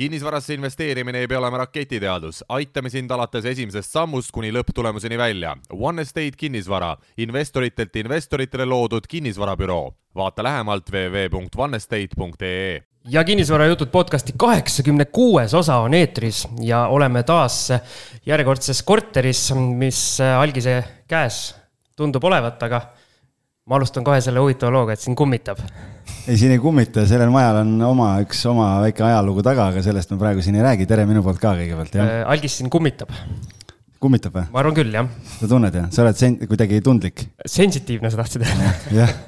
kinnisvarasse investeerimine ei pea olema raketiteadus, aitame sind alates esimesest sammust kuni lõpptulemuseni välja. One Estate kinnisvara, investoritelt investoritele loodud kinnisvarabüroo. vaata lähemalt www.onestate.ee ja kinnisvarajutud podcasti kaheksakümne kuues osa on eetris ja oleme taas järjekordses korteris, mis algise käes tundub olevat, aga ma alustan kohe selle huvitava looga, et siin kummitab. ei, siin ei kummita, sellel majal on oma üks oma väike ajalugu taga, aga sellest me praegu siin ei räägi. tere minu poolt ka kõigepealt, jah. Äh, algis siin kummitab. kummitab või? ma arvan küll, jah. sa tunned jah, sa oled sen-, kuidagi tundlik? sensitiivne, sa tahtsid öelda jah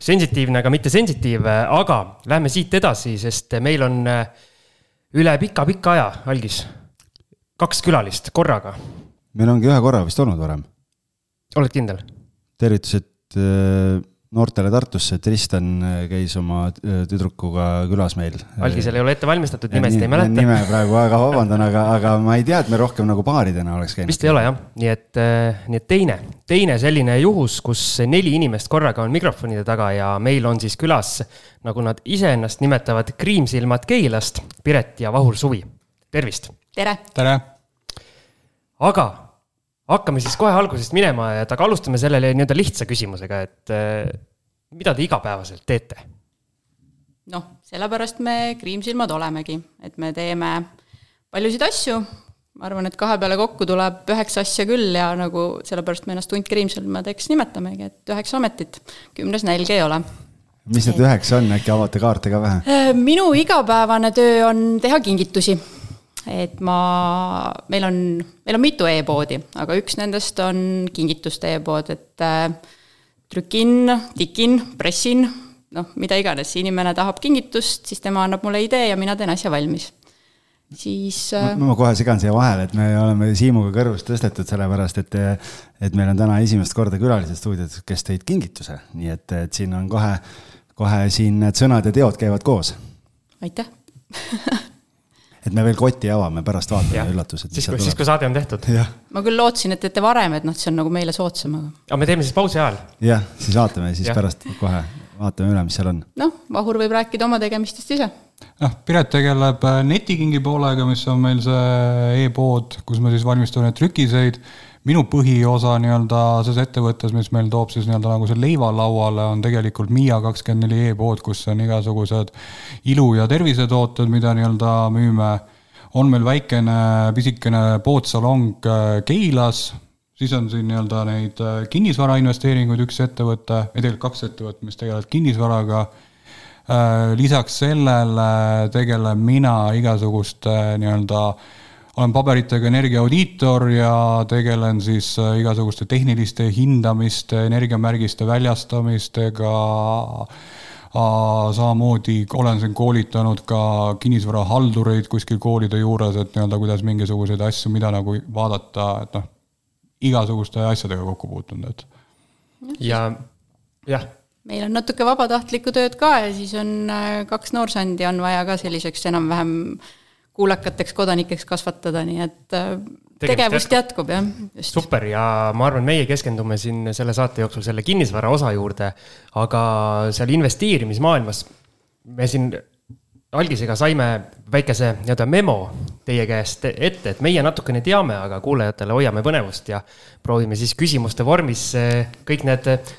sensitiivne, aga mitte sensitiiv, aga lähme siit edasi, sest meil on äh, üle pika-pika aja, algis, kaks külalist korraga. meil ongi ühe korra vist olnud varem. oled kindel? tervitused Äh, noortele Tartusse, Tristan äh, käis oma äh, tüdrukuga külas meil. algisel ei ole ette valmistatud, nimesid ei mäleta. nime praegu väga vabandan, aga, aga ma ei tea, et me rohkem nagu paaridena oleks käinud. vist ei ole jah, nii et, nii et teine, teine selline juhus, kus neli inimest korraga on mikrofonide taga ja meil on siis külas, nagu nad iseennast nimetavad, kriimsilmad Keilast, Piret ja Vahur Suvi. tervist. tere. tere. aga hakkame siis kohe algusest minema, et aga alustame sellele nii-öelda lihtsa küsimusega, et äh, mida te igapäevaselt teete? noh, sellepärast me kriimsilmad olemegi, et me teeme paljusid asju, ma arvan, et kahe peale kokku tuleb üheksa asja küll ja nagu sellepärast me ennast Hunt Kriimsilmadeks nimetamegi, et üheksa ametit, kümnes nälg ei ole. mis need üheksa on, äkki avate kaarte ka vähe? Äh, minu igapäevane töö on teha kingitusi et ma, meil on, meil on mitu e-poodi, aga üks nendest on kingituste e-pood, et äh, trükin, tikin, pressin, noh, mida iganes, inimene tahab kingitust, siis tema annab mulle idee ja mina teen asja valmis. Siis äh.... ma kohe segan siia vahele, et me oleme Siimuga kõrvust tõstetud, sellepärast et, et meil on täna esimest korda külalised stuudios, kes tõid kingituse, nii et, et siin on kohe, kohe siin need sõnad ja teod käivad koos. aitäh et me veel kotti avame, pärast vaatame üllatused. siis, kui, siis kui saade on tehtud. ma küll lootsin, et teete varem, et noh, see on nagu meile soodsam, aga. aga me teeme siis pausi ajal. jah, siis vaatame, siis ja. pärast kohe vaatame üle, mis seal on. noh, Vahur võib rääkida oma tegemistest ise. noh, Piret tegeleb äh, netikingi poolega, mis on meil see e-pood, kus me siis valmistame trükiseid minu põhiosa nii-öelda selles ettevõttes, mis meil toob siis nii-öelda nagu see leiva lauale, on tegelikult Miia kakskümmend neli e-pood, kus on igasugused ilu- ja tervisetooted, mida nii-öelda müüme. on meil väikene pisikene poodsalong äh, Keilas, siis on siin nii-öelda neid äh, kinnisvarainvesteeringuid, üks ettevõte, või tegelikult kaks ettevõtet, mis tegelevad kinnisvaraga äh, lisaks sellele tegelen mina igasuguste nii-öelda olen paberitega energiaaudiitor ja tegelen siis äh, igasuguste tehniliste hindamiste, energiamärgiste väljastamistega. samamoodi olen siin koolitanud ka kinnisvarahaldureid kuskil koolide juures, et nii-öelda kuidas mingisuguseid asju, mida nagu vaadata, et noh, igasuguste asjadega kokku puutunud, et. ja jah meil on natuke vabatahtlikku tööd ka ja siis on äh, kaks noorsandi on vaja ka selliseks enam-vähem kuulekateks kodanikeks kasvatada, nii et äh, tegevust jätkub, jah. super ja ma arvan, meie keskendume siin selle saate jooksul selle kinnisvara osa juurde, aga seal investeerimismaailmas me siin algisega saime väikese nii-öelda memo teie käest ette, et meie natukene teame, aga kuulajatele hoiame põnevust ja proovime siis küsimuste vormis äh, kõik need äh,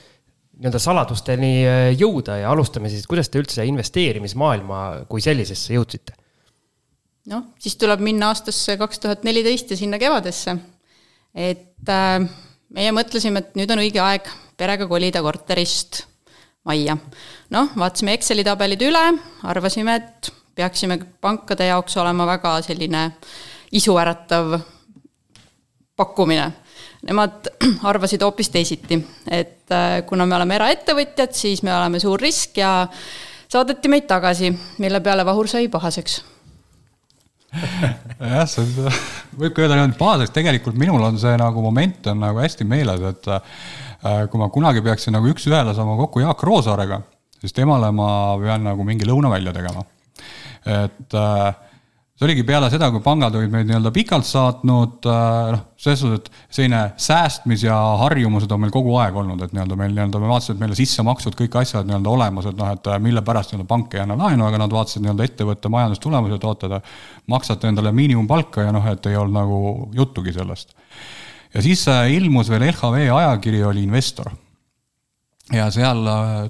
nii-öelda saladusteni jõuda ja alustame siis, kuidas te üldse investeerimismaailma kui sellisesse jõudsite noh, siis tuleb minna aastasse kaks tuhat neliteist ja sinna kevadesse. et äh, meie mõtlesime, et nüüd on õige aeg perega kolida korterist majja. noh, vaatasime Exceli tabelid üle, arvasime, et peaksime pankade jaoks olema väga selline isuäratav pakkumine. Nemad arvasid hoopis teisiti, et äh, kuna me oleme eraettevõtjad, siis me oleme suur risk ja saadeti meid tagasi, mille peale Vahur sai pahaseks jah, see on, võib ka öelda niimoodi pahaseks, tegelikult minul on see nagu moment on nagu hästi meeles, et äh, kui ma kunagi peaksin nagu üks-ühele saama kokku Jaak Roosaarega, siis temale ma pean nagu mingi lõuna välja tegema. et äh, see oligi peale seda, kui pangad olid meid nii-öelda pikalt saatnud, äh, noh, selles suhtes, et selline säästmis- ja harjumused on meil kogu aeg olnud, et nii-öelda meil nii-öelda, me vaatasime, et meil sissemaksud, kõik asjad nii-öelda olemas, et noh, et äh, mille pärast nii-öelda pank ei anna laenu, aga nad vaatasid nii-öelda ettevõtte majandustulemused, oota, te maksate endale miinimumpalka ja noh, et ei olnud nagu juttugi sellest. ja siis äh, ilmus veel LHV ajakiri, oli investor ja seal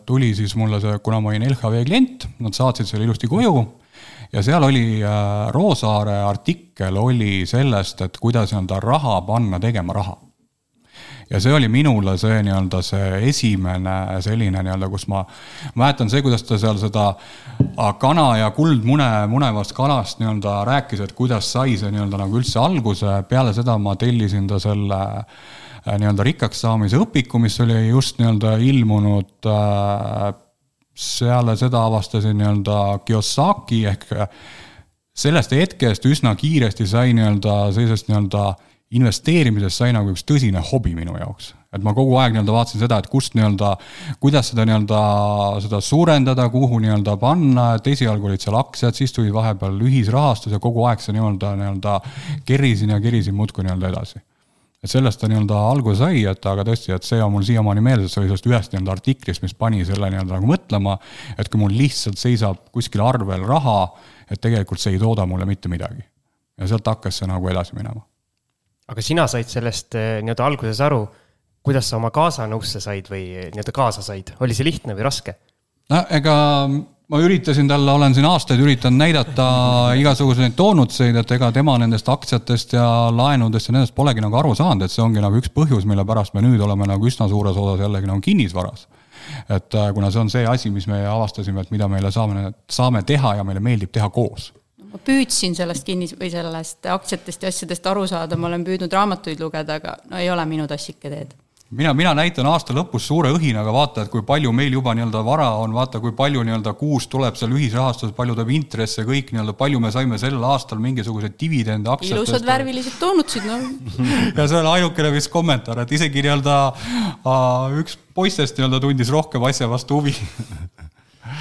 tuli siis mulle see, kuna ma olin LHV klient, nad saatsid selle ilusti koju ja seal oli äh, Roosaare artikkel oli sellest, et kuidas nii-öelda raha panna tegema raha. Ja see oli minule see nii-öelda see esimene selline nii-öelda, kus ma mäletan see, kuidas ta seal seda kana ja kuldmune munevast kalast nii-öelda rääkis, et kuidas sai see nii-öelda nagu üldse alguse, peale seda ma tellisin ta selle äh, nii-öelda rikkaks saamise õpiku, mis oli just nii-öelda ilmunud äh, peale seda avastasin nii-öelda Kiyosaki ehk sellest hetkest üsna kiiresti sai nii-öelda sellisest nii-öelda investeerimisest sai nagu üks tõsine hobi minu jaoks. et ma kogu aeg nii-öelda vaatasin seda, et kust nii-öelda, kuidas seda nii-öelda, seda suurendada, kuhu nii-öelda panna, et esialgu olid seal aktsiad, siis tuli vahepeal ühisrahastus ja kogu aeg see nii-öelda, nii-öelda kerisin ja kerisin muudkui nii-öelda edasi et sellest ta nii-öelda alguse sai, et aga tõesti, et see on mul siiamaani meeles, et see oli sellest ühest nii-öelda artiklist, mis pani selle nii-öelda nagu mõtlema, et kui mul lihtsalt seisab kuskil arvel raha, et tegelikult see ei tooda mulle mitte midagi. ja sealt hakkas see nagu edasi minema. aga sina said sellest eh, nii-öelda alguses aru, kuidas sa oma kaasa nõusse said või nii-öelda kaasa said, oli see lihtne või raske? no ega ma üritasin talle, olen siin aastaid üritanud näidata igasuguseid toonutseid, et ega tema nendest aktsiatest ja laenudest ja nendest polegi nagu aru saanud, et see ongi nagu üks põhjus, mille pärast me nüüd oleme nagu üsna suures osas jällegi nagu kinnisvaras. et äh, kuna see on see asi, mis me avastasime, et mida meile saame, saame teha ja meile meeldib teha koos ma püüdsin sellest kinnis- või sellest aktsiatest ja asjadest aru saada, ma olen püüdnud raamatuid lugeda, aga no ei ole minu tassike teed mina, mina näitan aasta lõpus suure õhinaga, vaata, et kui palju meil juba nii-öelda vara on, vaata, kui palju nii-öelda kuus tuleb seal ühisrahastuses, palju tuleb intresse, kõik nii-öelda, palju me saime sel aastal mingisuguseid dividende aktsiatest. ilusad värvilised toonutsid, noh ja see on ainukene vist kommentaar, et isegi nii-öelda üks poistest nii-öelda tundis rohkem asja vastu huvi.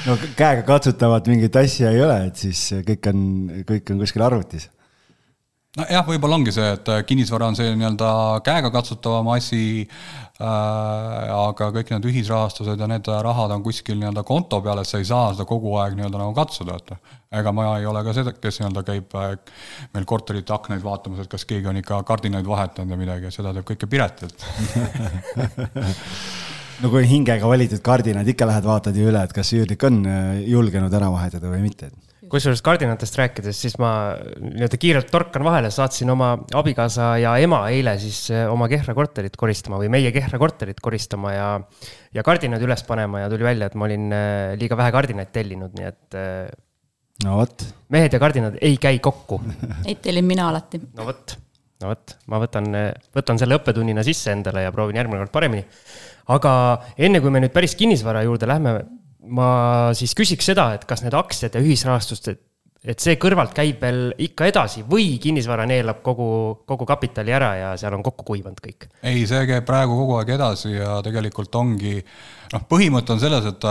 No käega katsutavat mingit asja ei ole, et siis kõik on, kõik on kuskil arvutis nojah, võib-olla ongi see, et äh, kinnisvara on see nii-öelda käegakatsutavam asi äh,, aga kõik need ühisrahastused ja need rahad on kuskil nii-öelda konto peal, et sa ei saa seda kogu aeg nii-öelda nagu katsuda, et ega ma ei ole ka see, kes nii-öelda käib äh, meil korterite aknaid vaatamas, et kas keegi on ikka kardinaid vahetanud ja midagi, seda teeb kõike Piret, et no kui hingega valitud kardinad, ikka lähed vaatad ju üle, et kas üürnik on äh, julgenud ära vahetada või mitte kusjuures kardinatest rääkides, siis ma nii-öelda kiirelt torkan vahele, saatsin oma abikaasa ja ema eile siis eh, oma Kehra korterit koristama või meie Kehra korterit koristama ja, ja kardinad üles panema ja tuli välja, et ma olin eh, liiga vähe kardinaid tellinud, nii et. Eh, no vot. mehed ja kardinad ei käi kokku. Neid tellin mina alati. no vot, no vot, ma võtan, võtan selle õppetunnina sisse endale ja proovin järgmine kord paremini. aga enne kui me nüüd päris kinnisvara juurde lähme ma siis küsiks seda, et kas need aktsiad ja ühisrahastused, et see kõrvalt käib veel ikka edasi või kinnisvara neelab kogu, kogu kapitali ära ja seal on kokku kuivanud kõik? ei, see käib praegu kogu aeg edasi ja tegelikult ongi, noh, põhimõte on selles, et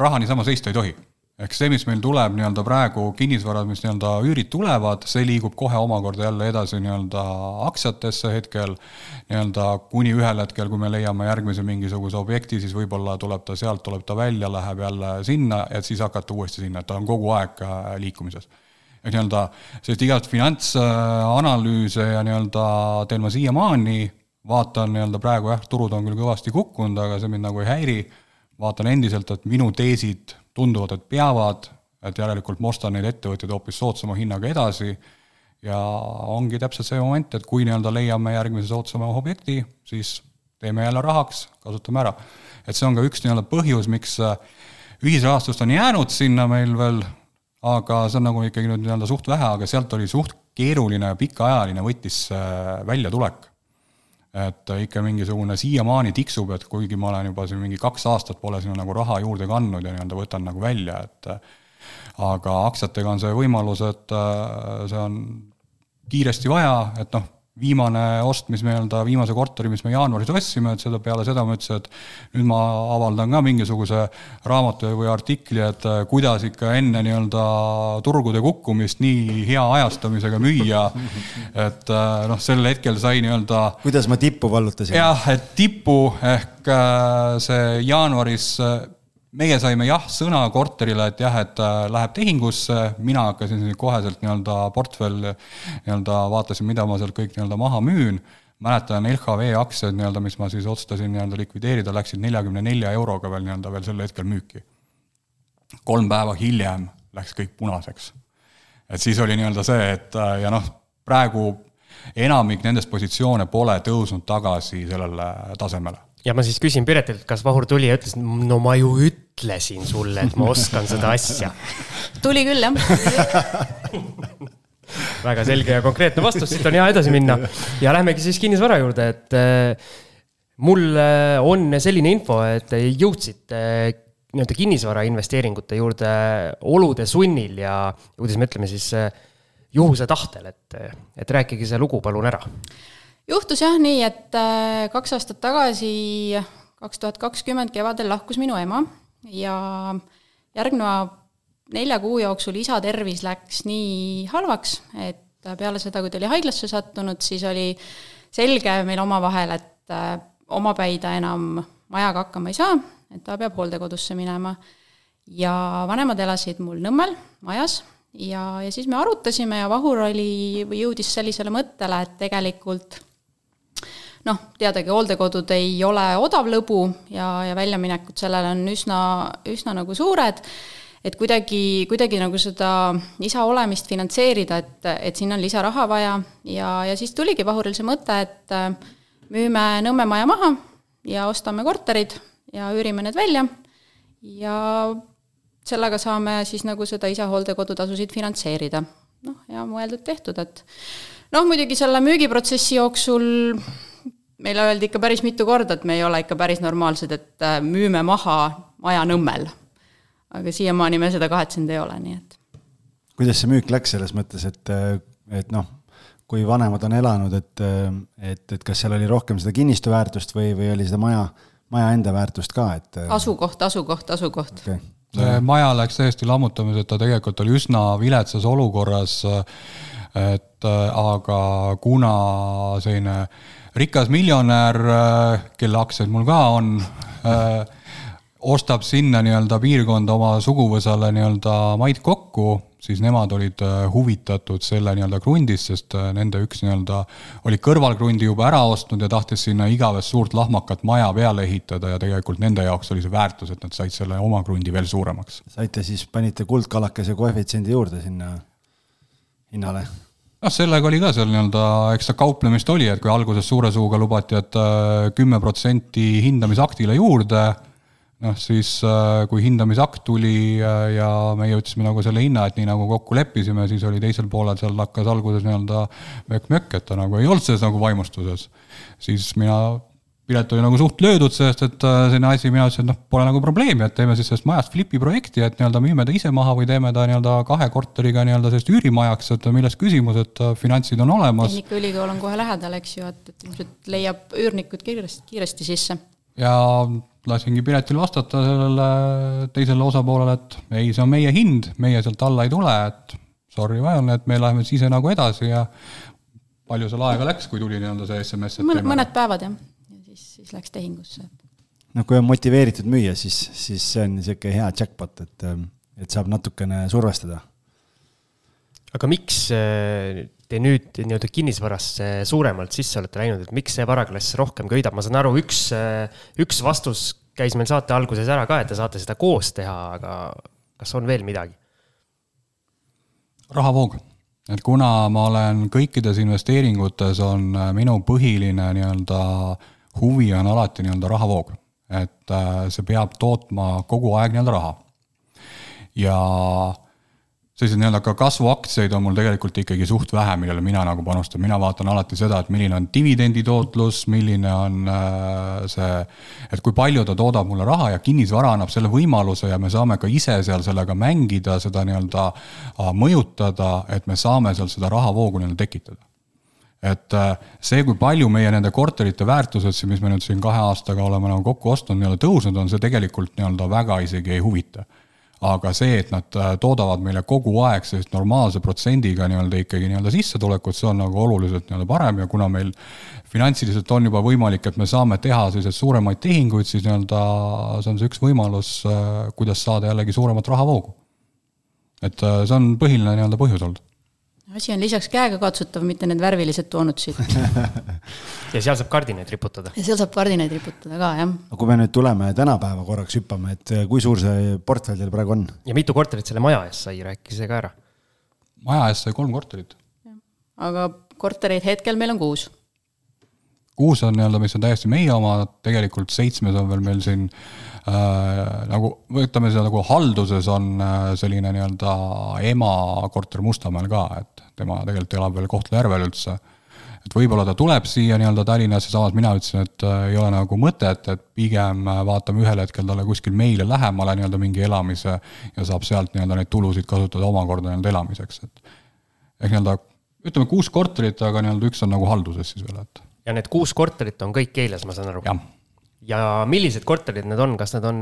raha niisama seista ei tohi ehk see, mis meil tuleb nii-öelda praegu kinnisvarad, mis nii-öelda üürid tulevad, see liigub kohe omakorda jälle edasi nii-öelda aktsiatesse hetkel, nii-öelda kuni ühel hetkel, kui me leiame järgmise mingisuguse objekti, siis võib-olla tuleb ta sealt, tuleb ta välja, läheb jälle sinna, et siis hakata uuesti sinna, et ta on kogu aeg äh, liikumises. et nii-öelda sellist igat finantsanalüüse ja nii-öelda teen ma siiamaani, vaatan nii-öelda praegu jah, turud on küll kõvasti kukkunud, aga see mind nagu ei häiri, vaatan endiselt, et minu teesid tunduvad, et peavad, et järelikult ma ostan neid ettevõtteid hoopis soodsama hinnaga edasi ja ongi täpselt see moment, et kui nii-öelda leiame järgmise soodsama objekti, siis teeme jälle rahaks, kasutame ära. et see on ka üks nii-öelda põhjus, miks äh, ühisrahastust on jäänud sinna meil veel, aga see on nagu ikkagi nüüd nii-öelda suht vähe, aga sealt oli suht keeruline ja pikaajaline võttis äh, väljatulek et ikka mingisugune siiamaani tiksub, et kuigi ma olen juba siin mingi kaks aastat pole sinna nagu raha juurde kandnud ja nii-öelda võtan nagu välja, et aga aktsiatega on see võimalus, et äh, see on kiiresti vaja, et noh, viimane ost, mis me nii-öelda, viimase korteri, mis me jaanuaris ostsime, et seda peale seda ma ütlesin, et nüüd ma avaldan ka mingisuguse raamatu või artikli, et äh, kuidas ikka enne nii-öelda turgude kukkumist nii hea ajastamisega müüa. et äh, noh, sel hetkel sai nii-öelda. kuidas ma tippu vallutasin? jah, et tippu ehk äh, see jaanuaris meie saime jah-sõna korterile, et jah, et äh, läheb tehingusse, mina hakkasin koheselt nii-öelda portfell, nii-öelda vaatasin, mida ma sealt kõik nii-öelda maha müün. mäletan LHV aktsiad nii-öelda, mis ma siis otsustasin nii-öelda likvideerida, läksid neljakümne nelja euroga veel nii-öelda veel sel hetkel müüki. kolm päeva hiljem läks kõik punaseks. et siis oli nii-öelda see, et äh, ja noh, praegu enamik nendest positsioone pole tõusnud tagasi sellele tasemele ja ma siis küsin Piretilt, kas Vahur tuli ja ütles, no ma ju ütlesin sulle, et ma oskan seda asja. tuli küll, jah väga selge ja konkreetne vastus, siit on hea edasi minna. ja lähmegi siis kinnisvara juurde, et äh, mul äh, on selline info, et jõudsite äh, nii-öelda kinnisvara investeeringute juurde olude sunnil ja kuidas me ütleme siis juhuse tahtel, et, et rääkige see lugu palun ära juhtus jah nii, et äh, kaks aastat tagasi, kaks tuhat kakskümmend kevadel lahkus minu ema ja järgneva nelja kuu jooksul isa tervis läks nii halvaks, et peale seda, kui ta oli haiglasse sattunud, siis oli selge meil omavahel, et äh, omapäi ta enam majaga hakkama ei saa, et ta peab hooldekodusse minema. ja vanemad elasid mul Nõmmel majas ja, ja siis me arutasime ja Vahur oli või jõudis sellisele mõttele, et tegelikult noh, teadagi, hooldekodud ei ole odav lõbu ja, ja väljaminekud sellele on üsna, üsna nagu suured, et kuidagi, kuidagi nagu seda isa olemist finantseerida, et, et sinna on lisaraha vaja. Ja, ja siis tuligi Vahuril see mõte, et äh, müüme Nõmme maja maha ja ostame korterid ja üürime need välja. Ja sellega saame siis nagu seda isa hooldekodutasusid finantseerida. noh, ja mõeldud-tehtud, et noh, muidugi selle müügiprotsessi jooksul meile öeldi ikka päris mitu korda, et me ei ole ikka päris normaalsed, et äh, müüme maha maja Nõmmel. aga siiamaani me seda kahetsenud ei ole, nii et. kuidas see müük läks selles mõttes, et, et noh, kui vanemad on elanud, et, et, et kas seal oli rohkem seda kinnistu väärtust või, või oli seda maja, maja enda väärtust ka, et? asukoht, asukoht, asukoht okay.. see maja läks täiesti lammutamiseta, ta tegelikult oli üsna viletsas olukorras, et aga kuna selline rikas miljonär, äh, kelle aktsiaid mul ka on, äh, ostab sinna nii-öelda piirkonda oma suguvõsale nii-öelda maid kokku, siis nemad olid äh, huvitatud selle nii-öelda krundist, sest nende üks nii-öelda oli kõrvalkrundi juba ära ostnud ja tahtis sinna igavest suurt lahmakat maja peale ehitada ja tegelikult nende jaoks oli see väärtus, et nad said selle oma krundi veel suuremaks. saite siis, panite kuldkalakese koefitsiendi juurde sinna hinnale noh, sellega oli ka seal nii-öelda, eks ta kauplemist oli, et kui alguses suure suuga lubati, et äh, kümme protsenti hindamisaktile juurde, noh siis äh, kui hindamisakt tuli äh, ja meie ütlesime nagu selle hinna, et nii nagu kokku leppisime, siis oli teisel poolel seal hakkas alguses nii-öelda mökk-mökk, et ta nagu ei olnud selles nagu vaimustuses. siis mina Piret oli nagu suht löödud sellest, et äh, selline asi, mina ütlesin, et noh, pole nagu probleemi, et teeme siis sellest majast flipi projekti, et nii-öelda müüme ta ise maha või teeme ta nii-öelda kahe korteriga nii-öelda sellist üürimajaks, et milles küsimus, et äh, finantsid on olemas. Tehnikaülikool on kohe lähedal, eks ju, et, et ilmselt leiab üürnikud kiiresti, kiiresti sisse. ja lasingi Piretil vastata sellele teisele osapoolele, et ei, see on meie hind, meie sealt alla ei tule, et sorry, vajan, et me läheme siis ise nagu edasi ja palju seal aega läks, kui tuli nii-öelda see SMS? mõned päevad, jah siis läks tehingusse. noh, kui on motiveeritud müüa, siis, siis see on niisugune hea jackpot, et, et saab natukene survestada. aga miks äh, te nüüd nii-öelda kinnisvarasse suuremalt sisse olete läinud, et miks see varaklass rohkem köidab, ma saan aru, üks, äh, üks vastus käis meil saate alguses ära ka, et te saate seda koos teha, aga kas on veel midagi? rahavoog, et kuna ma olen kõikides investeeringutes, on äh, minu põhiline nii-öelda äh, huvi on alati nii-öelda rahavoog, et äh, see peab tootma kogu aeg nii-öelda raha. ja selliseid nii-öelda ka kasvuaktsiaid on mul tegelikult ikkagi suht vähe, millele mina nagu panustan, mina vaatan alati seda, et milline on dividendi tootlus, milline on äh, see, et kui palju ta toodab mulle raha ja kinnisvara annab selle võimaluse ja me saame ka ise seal sellega mängida, seda nii-öelda äh, mõjutada, et me saame seal seda rahavoogu nii-öelda tekitada et äh, see, kui palju meie nende korterite väärtused mis me nüüd siin kahe aastaga oleme nagu kokku ostnud, nii-öelda tõusnud on, see tegelikult nii-öelda väga isegi ei huvita aga see, et nad äh, toodavad meile kogu aeg sellist normaalse protsendiga nii-öelda ikkagi nii-öelda sissetulekut, see on nagu oluliselt nii-öelda parem ja kuna meil finantsiliselt on juba võimalik, et me saame teha selliseid suuremaid tehinguid, siis nii-öelda see on see üks võimalus, äh, kuidas saada jällegi suuremat rahavoogu. et see on põhiline nii-öelda põhjus olnud asi on lisaks käegakatsutav, mitte need värvilised toonud siit ja seal saab kardinaid riputada. ja seal saab kardinaid riputada ka, jah. aga kui me nüüd tuleme tänapäeva korraks hüppame, et kui suur see portfell teil praegu on? ja mitu korterit selle maja eest sai, rääkige see ka ära. maja eest sai kolm korterit. aga kortereid hetkel meil on kuus kuus on nii-öelda, mis on täiesti meie oma, tegelikult seitsmes on veel meil siin äh, nagu, võtame seda nagu halduses on äh, selline nii-öelda ema korter Mustamäel ka, et tema tegelikult elab veel Kohtla-Järvel üldse. et võib-olla ta tuleb siia nii-öelda Tallinnasse, samas mina ütlesin, et äh, ei ole nagu mõtet, et pigem äh, vaatame ühel hetkel talle kuskil meile lähemale nii-öelda mingi elamise ja saab sealt nii-öelda neid tulusid kasutada omakorda nii-öelda elamiseks, et ehk nii-öelda ütleme kuus korterit, aga nii-öelda üks on nagu halduses siis veel, et ja need kuus korterit on kõik Keilas, ma saan aru? Ja millised korterid need on, kas need on,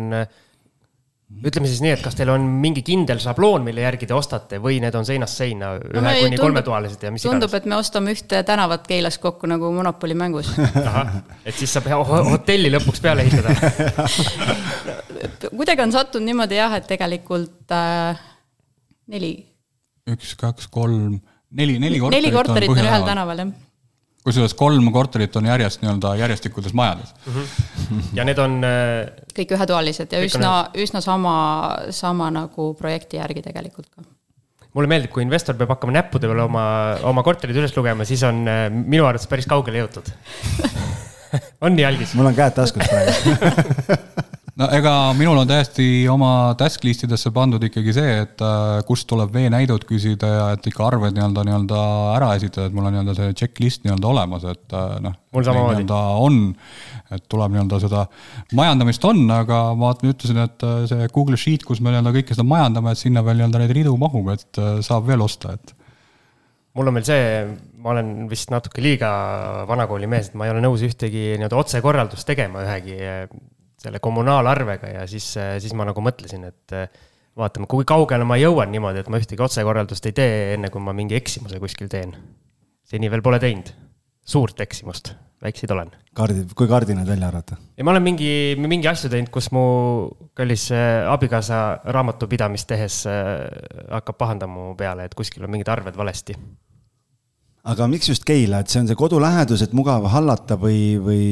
ütleme siis nii, et kas teil on mingi kindel šabloon, mille järgi te ostate või need on seinast seina ühe no, kuni kolmetoalised ja mis tundub, iganes? tundub, et me ostame ühte tänavat Keilas kokku nagu Monopoli mängus. et siis saab hotelli lõpuks peale ehitada kuidagi on sattunud niimoodi jah, et tegelikult äh, neli. üks, kaks, kolm, neli, neli korterit. neli korterit on ühel tänaval jah kusjuures kolm korterit on järjest nii-öelda järjestikudes majades mm. -hmm. ja need on äh, kõik ühetoalised ja üsna, üsna sama, sama nagu projekti järgi tegelikult ka mulle meeldib, kui investor peab hakkama näppude peale oma, oma korterid üles lugema, siis on äh, minu arvates päris kaugele jõutud on nii algis? mul on käed taskus praegu no ega minul on täiesti oma task list idesse pandud ikkagi see, et äh, kust tuleb veenäidud küsida ja et ikka arved nii-öelda, nii-öelda ära esitada, et mul on nii-öelda see checklist nii-öelda olemas, et äh, noh. mul samamoodi. on, et tuleb nii-öelda seda majandamist on, aga ma ütlesin, et äh, see Google Sheet, kus me nii-öelda kõike seda majandame, et sinna veel nii-öelda neid ridu mahub, et saab veel osta, et mul on veel see, ma olen vist natuke liiga vanakooli mees, et ma ei ole nõus ühtegi nii-öelda otsekorraldust tegema ühegi selle kommunaalarvega ja siis, siis ma nagu mõtlesin, et eh, vaatame, kui kaugele ma jõuan niimoodi, et ma ühtegi otsekorraldust ei tee, enne kui ma mingi eksimuse kuskil teen. seni veel pole teinud, suurt eksimust, väikseid olen. kaardi, kui kardinad välja arvata? ja ma olen mingi, mingi asju teinud, kus mu kallis eh, abikaasa raamatupidamist tehes eh, hakkab pahandama mu peale, et kuskil on mingid arved valesti aga miks just Keila, et see on see kodu lähedus, et mugav hallata või, või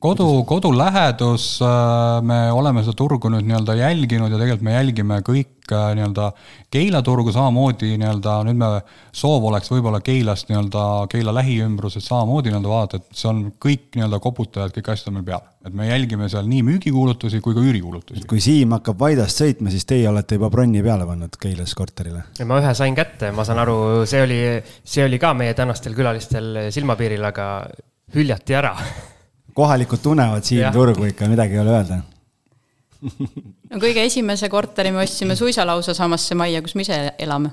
kodu, kodu lähedus, äh, me oleme seda turgu nüüd nii-öelda jälginud ja tegelikult me jälgime kõik äh, nii-öelda Keila turgu samamoodi nii-öelda, nüüd me, soov oleks võib-olla Keilast nii-öelda, Keila lähiümbruses samamoodi nii-öelda vaadata, et see on kõik nii-öelda koputajad, kõik asjad on meil peal. et me jälgime seal nii müügikuulutusi kui ka üürikuulutusi. kui Siim hakkab Vaidast sõitma, siis teie olete juba bronni peale pannud Keilas korterile? ma ühe sain kätte, ma saan aru, see oli, see oli ka meie tänastel külalistel silmapiiril, aga hüljati ära kohalikud tunnevad siin turgu ikka, midagi ei ole öelda no kõige esimese korteri me ostsime suisalausa samasse majja, kus me ise elame.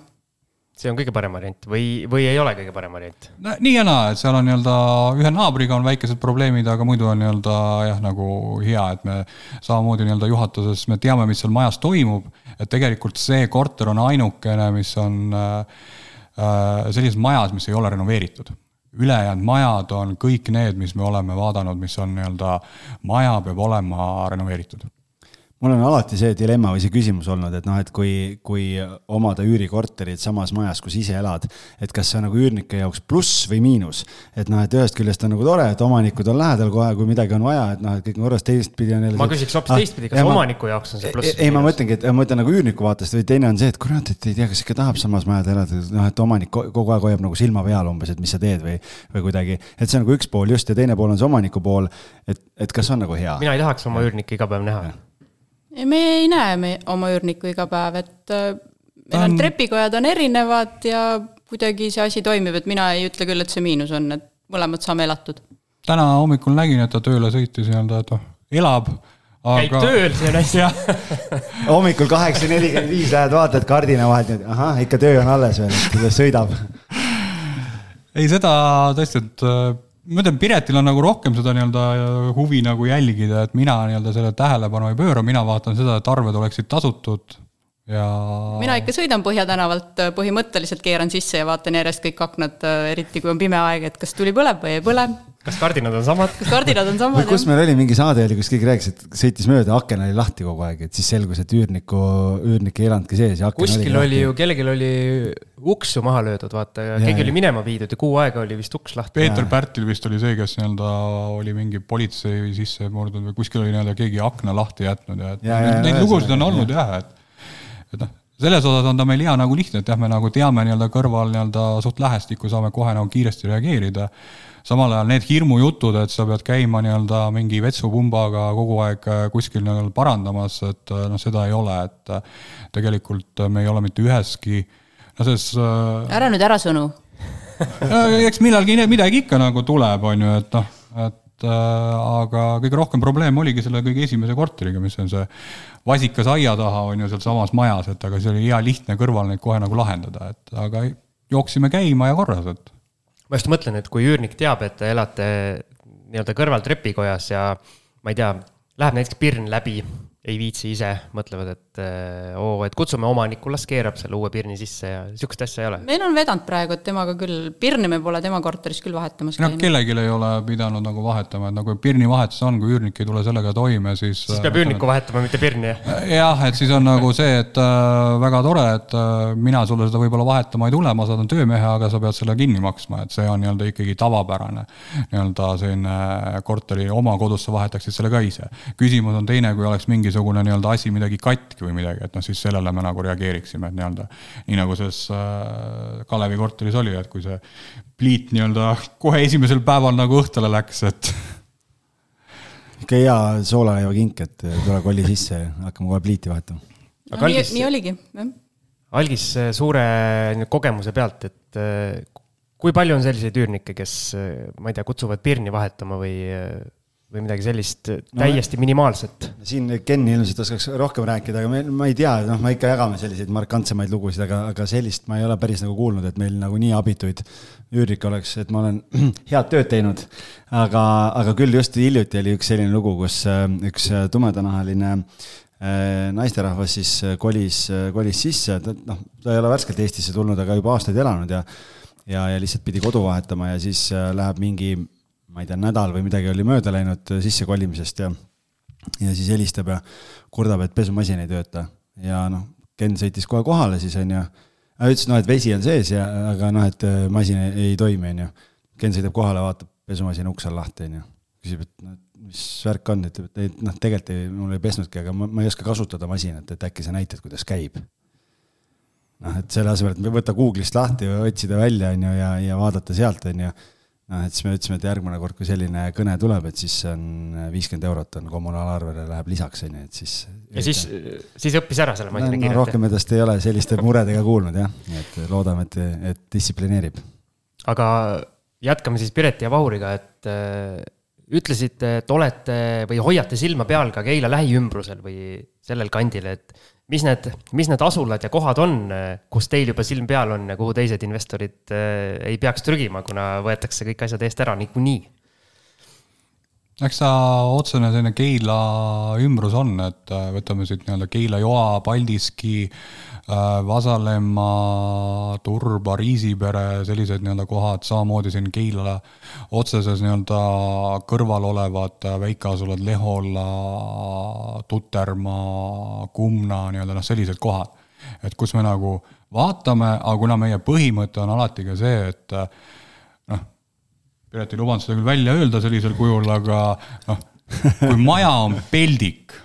see on kõige parem variant või, või ei ole kõige parem variant? no nii ja naa, et seal on nii-öelda ühe naabriga on väikesed probleemid, aga muidu on nii-öelda jah, nagu hea, et me samamoodi nii-öelda juhatuses me teame, mis seal majas toimub. et tegelikult see korter on ainukene, mis on äh, äh sellises majas, mis ei ole renoveeritud ülejäänud majad on kõik need, mis me oleme vaadanud, mis on nii-öelda, maja peab olema renoveeritud mul on alati see dilemma või see küsimus olnud, et noh, et kui, kui omada üürikorterit samas majas, kus ise elad, et kas see on nagu üürnike jaoks pluss või miinus. et noh, et ühest küljest on nagu tore, et omanikud on lähedal kohe, kui midagi on vaja, et noh, et kõik on korras, teistpidi on jälle. ma küsiks hoopis ah, teistpidi, kas omaniku ma, jaoks on see pluss? ei, ma mõtlengi, et ma mõtlen nagu üürniku vaatest või teine on see, et kurat, et ei tea, kas ikka tahab samas majas elada, noh, et omanik kogu aeg hoiab nagu silma peal umbes, et mis sa teed või, või kuidagi. et see on nagu üks pool just ja teine pool on see omaniku pool, et, et kas on nagu hea. mina ei tahaks oma üürnikke iga päev näha me ei näe me oma üürnikku iga päev, et äh, meil on trepikojad on erinevad ja kuidagi see asi toimib, et mina ei ütle küll, et see miinus on, et mõlemad saame elatud. täna hommikul nägin, et ta tööle sõitis nii-öelda, et noh, elab aga.... käib tööl, hästi hommikul kaheksa nelikümmend viis lähed vaatad kardina vahelt, ahah, ikka töö on alles veel, et kuidas sõidab. Ei, seda tõesti, et äh, ma ütlen, Piretil on nagu rohkem seda nii-öelda huvi nagu jälgida, et mina nii-öelda sellele tähelepanu ei pööra, mina vaatan seda, et arved oleksid tasutud ja. mina ikka sõidan Põhja tänavalt, põhimõtteliselt keeran sisse ja vaatan järjest kõik aknad, eriti kui on pime aeg, et kas tuli põleb või ei põle. kas kardinad on samad? kas kardinad on samad? kus meil oli mingi saade oli, kus keegi rääkis, et sõitis mööda, aken oli lahti kogu aeg, et siis selgus, et üürniku, üürnik ei elanudki sees ja aken kuskil oli, oli ju, kellelgi oli uks ju maha löödud, vaata ja, keegi oli minema viidud ja kuu aega oli vist uks lahti. Peeter Pärtil vist oli see, kes nii-öelda oli mingi politsei sisse murdunud või kuskil oli nii-öelda keegi akna lahti jätnud ja, et ja, ja, neid lugusid on olnud jah, et et noh, selles osas on ta meil hea nagu lihtne, et jah, me nagu teame nii-öelda kõrval nii-öelda suht lähestikku, saame kohe nagu kiiresti reageerida. samal ajal need hirmujutud, et sa pead käima nii-öelda mingi vetsupumbaga kogu aeg äh, kuskil nii-öelda parandamas, et äh, noh, seda ei ole, et äh, tegelikult me ei ole mitte üheski, no selles ära nüüd ära sõnu eks millalgi midagi ikka nagu tuleb, on ju, et noh, et aga kõige rohkem probleem oligi selle kõige esimese korteriga, mis on see vasikas aia taha, on ju, sealsamas majas, et aga see oli hea lihtne kõrval neid kohe nagu lahendada, et aga jooksime käima ja korras, et. ma just mõtlen, et kui üürnik teab, et te elate nii-öelda kõrval trepikojas ja ma ei tea, läheb näiteks pirn läbi ei viitsi ise, mõtlevad, et äh, oo, et kutsume omanikku, las keerab selle uue pirni sisse ja sihukest asja ei ole. meil on vedanud praegu, et temaga küll, pirni me pole tema korteris küll vahetamas käinud. noh, kellelgi ei ole pidanud nagu vahetama, et nagu pirni vahetus on, kui üürnik ei tule sellega toime, siis. siis peab äh, üürnikku vahetama, mitte pirni, jah? jah, et siis on nagu see, et äh, väga tore, et äh, mina sulle seda võib-olla vahetama ei tule, ma saadan töömehe, aga sa pead selle kinni maksma, et see on nii-öelda ikkagi tavapärane. nii-öelda selline korteri oma kodusse vahetaksid selle ka ise. küsimus on teine, kui oleks mingisugune nii-öelda asi midagi katki või midagi, et noh, siis sellele me nagu reageeriksime, et nii-öelda nii nagu selles äh, Kalevi korteris oli, et kui see pliit nii-öelda kohe esimesel päeval nagu õhtule läks, et ikka hea soolaleiva-kink, et tule kolli sisse ja hakkame kohe pliiti vahetama. No, Algis, nii, nii oligi, jah. algis suure kogemuse pealt, et äh, kui palju on selliseid üürnikke, kes, äh, ma ei tea, kutsuvad pirni vahetama või või midagi sellist täiesti no, minimaalset. siin Ken ilmselt oskaks rohkem rääkida, aga me, ma ei tea, noh, me ikka jagame selliseid markantsemaid lugusid, aga, aga sellist ma ei ole päris nagu kuulnud, et meil nagu nii abituid üürnikke oleks, et ma olen head tööd teinud. aga, aga küll just hiljuti oli üks selline lugu, kus äh, üks äh, tumedanahaline äh, naisterahvas siis kolis, kolis sisse, ta noh, ta ei ole värskelt Eestisse tulnud, aga juba aastaid elanud ja ja, ja lihtsalt pidi kodu vahetama ja siis läheb mingi ma ei tea, nädal või midagi oli mööda läinud sissekolimisest ja, ja siis helistab ja kurdab, et pesumasin ei tööta ja noh, Ken sõitis kohe kohale siis onju. ütles noh, et vesi on sees ja, aga noh, et äh, masin ei, ei toimi onju. Ken sõidab kohale, vaatab, pesumasin uks on lahti onju. küsib, et no mis värk on, ütleb, et ei noh, tegelikult ei, mul ei pesnudki, aga ma, ma ei oska kasutada masinat, et äkki sa näitad, kuidas käib noh, et selle asemel, et võtta Google'ist lahti või otsida välja, on ju, ja, ja vaadata sealt, on ju noh, et siis me ütlesime, et järgmine kord, kui selline kõne tuleb, et siis on viiskümmend eurot on kommunaalarvele läheb lisaks, on ju, et siis. ja siis, siis õppis ära selle masina no, kiirelt no,? rohkem edast ei ole selliste muredega kuulnud jah, et loodame, et, et distsiplineerib. aga jätkame siis Pireti ja Vahuriga, et äh, ütlesite, et olete või hoiate silma peal ka Keila lähiümbrusel või sellel kandil, et mis need, mis need asulad ja kohad on, kus teil juba silm peal on ja kuhu teised investorid äh, ei peaks trügima, kuna võetakse kõik asjad eest ära niikuinii? eks ta otsene selline Keila ümbrus on, et äh, võtame siit nii-öelda Keila joa, Paldiski, Vasalemma, Turba, Riisipere, sellised nii-öelda kohad, samamoodi siin Keila otseses nii-öelda kõrval olevad äh, väikeasulad Lehola, Tutermaa, Kumna, nii-öelda noh, sellised kohad. et kus me nagu vaatame, aga kuna meie põhimõte on alati ka see, et Piret ei lubanud seda küll välja öelda sellisel kujul, aga noh, kui maja on peldik,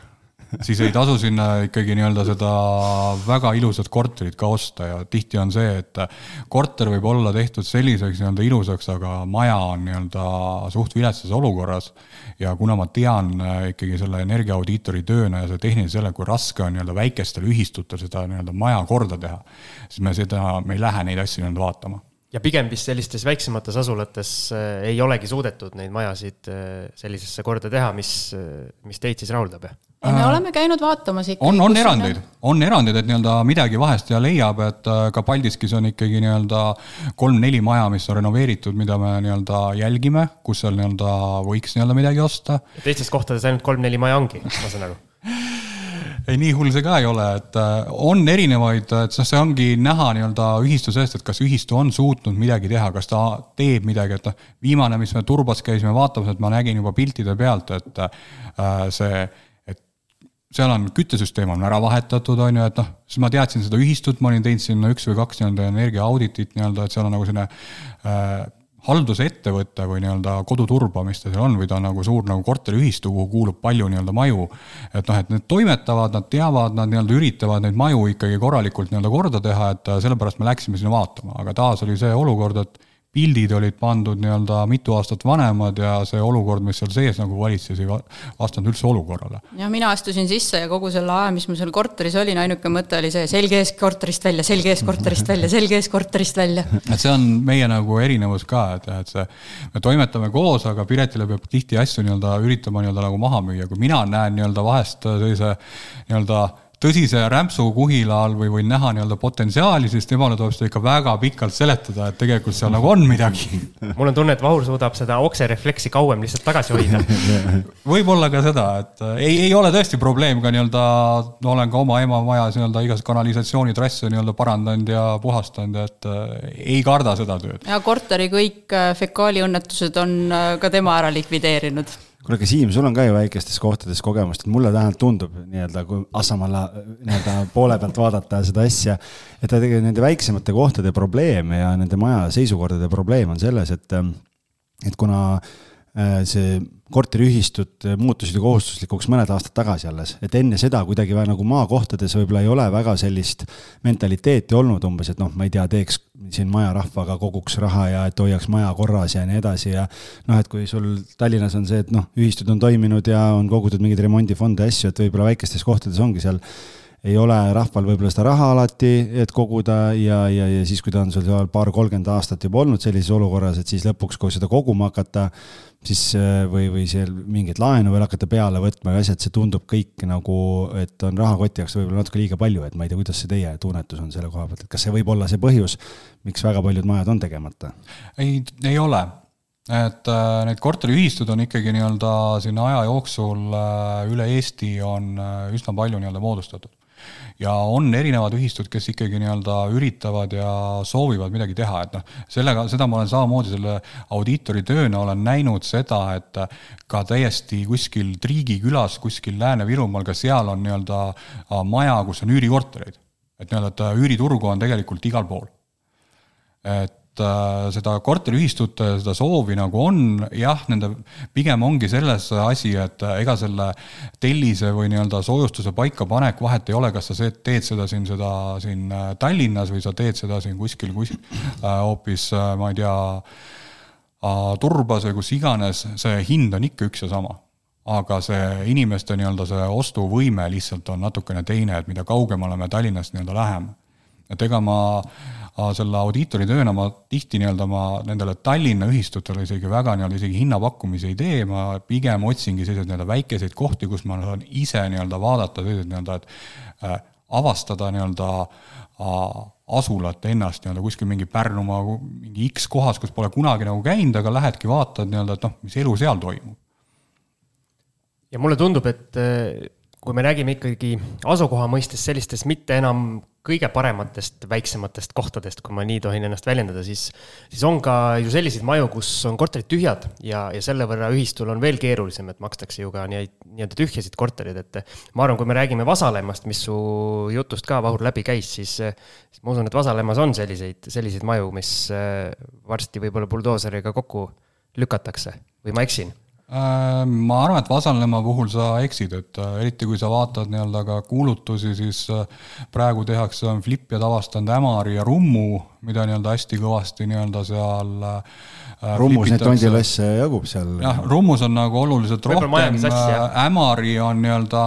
siis ei tasu sinna ikkagi nii-öelda seda väga ilusat korterit ka osta ja tihti on see, et korter võib olla tehtud selliseks nii-öelda ilusaks, aga maja on nii-öelda suht viletsas olukorras. ja kuna ma tean äh, ikkagi selle energiaaudiitori tööna ja selle tehnilise selle, kui raske on nii-öelda väikestel ühistutel seda nii-öelda maja korda teha, siis me seda, me ei lähe neid asju nii-öelda vaatama ja pigem vist sellistes väiksemates asulates äh, ei olegi suudetud neid majasid äh, sellisesse korda teha, mis, äh, mis teid siis rahuldab, ei, me oleme käinud vaatamas ikkagi. on, on erandeid, on erandeid, et nii-öelda midagi vahest ja leiab, et ka Paldiskis on ikkagi nii-öelda kolm-neli maja, mis on renoveeritud, mida me nii-öelda jälgime, kus seal nii-öelda võiks nii-öelda midagi osta. teistes kohtades ainult kolm-neli maja ongi, ma saan aru ei, nii hull see ka ei ole, et äh, on erinevaid, et noh, see ongi näha nii-öelda ühistu seest, et kas ühistu on suutnud midagi teha, kas ta teeb midagi, et noh, viimane, mis me Turbas käisime vaatamas, et ma nägin juba piltide pealt, et äh, see, seal on küttesüsteem on ära vahetatud, on ju, et noh, siis ma teadsin seda ühistut, ma olin teinud sinna üks või kaks nii-öelda energiaauditit nii-öelda, et seal on nagu selline äh, haldusettevõte või nii-öelda koduturba, mis ta seal on, või ta on nagu suur nagu korteriühistu, kuhu kuulub palju nii-öelda maju. et noh, et need toimetavad, nad teavad, nad nii-öelda üritavad neid maju ikkagi korralikult nii-öelda korda teha, et sellepärast me läksime sinna vaatama, aga taas oli see olukord, et pildid olid pandud nii-öelda mitu aastat vanemad ja see olukord, mis seal sees nagu valitses, ei vastanud üldse olukorrale. ja mina astusin sisse ja kogu selle aja, mis mul seal korteris olin, ainuke mõte oli see, selge ees korterist välja, selge ees korterist välja, selge ees korterist välja. et see on meie nagu erinevus ka, et jah, et see, me toimetame koos, aga Piretile peab tihti asju nii-öelda üritama nii-öelda nagu maha müüa, kui mina näen nii-öelda vahest sellise nii-öelda tõsise rämpsu kuhila all või võin näha nii-öelda potentsiaali, siis temale tuleb seda ikka väga pikalt seletada, et tegelikult seal nagu on midagi. mul on tunne, et Vahur suudab seda okserefleksi kauem lihtsalt tagasi hoida võib-olla ka seda, et äh, ei, ei ole tõesti probleem ka nii-öelda, olen ka oma ema majas nii-öelda igast kanalisatsioonitrasse nii-öelda parandanud ja puhastanud, et äh, ei karda seda tööd. ja korteri kõik äh, fekaaliõnnetused on ka tema ära likvideerinud kuule, aga Siim, sul on ka ju väikestes kohtades kogemust, et mulle vähemalt tundub nii-öelda, kui Assamala nii-öelda poole pealt vaadata seda asja, et tegelikult nende väiksemate kohtade probleem ja nende maja seisukordade probleem on selles, et, et kuna äh, see korteriühistud muutusid ju kohustuslikuks mõned aastad tagasi alles, et enne seda kuidagi nagu maakohtades võib-olla ei ole väga sellist mentaliteeti olnud umbes, et noh, ma ei tea, teeks siin majarahvaga koguks raha ja et hoiaks maja korras ja nii edasi ja noh, et kui sul Tallinnas on see, et noh, ühistud on toiminud ja on kogutud mingeid remondifonde, asju, et võib-olla väikestes kohtades ongi seal ei ole rahval võib-olla seda raha alati, et koguda ja, ja, ja siis, kui ta on seal paar-kolmkümmend aastat juba olnud sellises olukorras, et siis lõpuks, kui seda koguma hakata, siis või, või seal mingit laenu veel hakata peale võtma ja asjad, see tundub kõik nagu, et on rahakoti jaoks võib-olla natuke liiga palju, et ma ei tea, kuidas see teie tunnetus on selle koha pealt, et kas see võib olla see põhjus, miks väga paljud majad on tegemata? ei, ei ole et äh, need korteriühistud on ikkagi nii-öelda sinna aja jooksul äh, üle Eesti on äh, üsna palju nii-öelda moodustatud ja on erinevad ühistud, kes ikkagi nii-öelda üritavad ja soovivad midagi teha, et noh, sellega, seda ma olen samamoodi selle audiitori tööna olen näinud seda, et ka täiesti kuskil Triigi külas, kuskil Lääne-Virumaal, ka seal on nii-öelda äh, maja, kus on üürikortereid. et nii-öelda, et üüriturgu on tegelikult igal pool. et Äh, seda korteriühistute seda soovi nagu on, jah, nende pigem ongi selles asi, et äh, ega selle tellise või nii-öelda soojustuse paikapanek vahet ei ole, kas sa teed seda siin, seda siin äh, Tallinnas või sa teed seda siin kuskil, kus hoopis ma ei tea, Turbas või kus iganes, see hind on ikka üks ja sama aga see inimeste nii-öelda see ostuvõime lihtsalt on natukene teine, et mida kaugemale me Tallinnast nii-öelda läheme. Et ega ma selle audiitori tööna ma tihti nii-öelda ma nendele Tallinna ühistutele isegi väga nii-öelda isegi hinnapakkumisi ei tee, ma pigem otsingi selliseid nii-öelda väikeseid kohti, kus ma saan ise nii-öelda vaadata selliseid nii-öelda, et äh, avastada nii-öelda asulat ennast nii-öelda kuskil mingi Pärnumaa mingi X kohas, kus pole kunagi nagu käinud, aga lähedki vaatad nii-öelda, et noh, mis elu seal toimub. ja mulle tundub, et äh, kui me räägime ikkagi asukoha mõistes sellistest mitte enam kõige parematest väiksematest kohtadest, kui ma nii tohin ennast väljendada, siis, siis on ka ju selliseid maju, kus on korterid tühjad ja, ja selle võrra ühistul on veel keerulisem, et makstakse ju ka nii-öelda tühjasid korterid, et ma arvan, kui me räägime Vasalemmast, mis su jutust ka, Vahur, läbi käis, siis, siis ma usun, et Vasalemmas on selliseid, selliseid maju, mis äh, varsti võib-olla buldooseriga kokku lükatakse. Või ma eksin ma arvan, et Vasalemma puhul sa eksid, et äh, eriti kui sa vaatad nii-öelda ka kuulutusi, siis äh, praegu tehakse, on Flip-jad avastanud Ämari ja Rummu, mida nii-öelda hästi kõvasti nii-öelda seal Äh, rummus neid tondilosse jagub seal. jah, rummus on nagu oluliselt rohkem, äh, Ämari on nii-öelda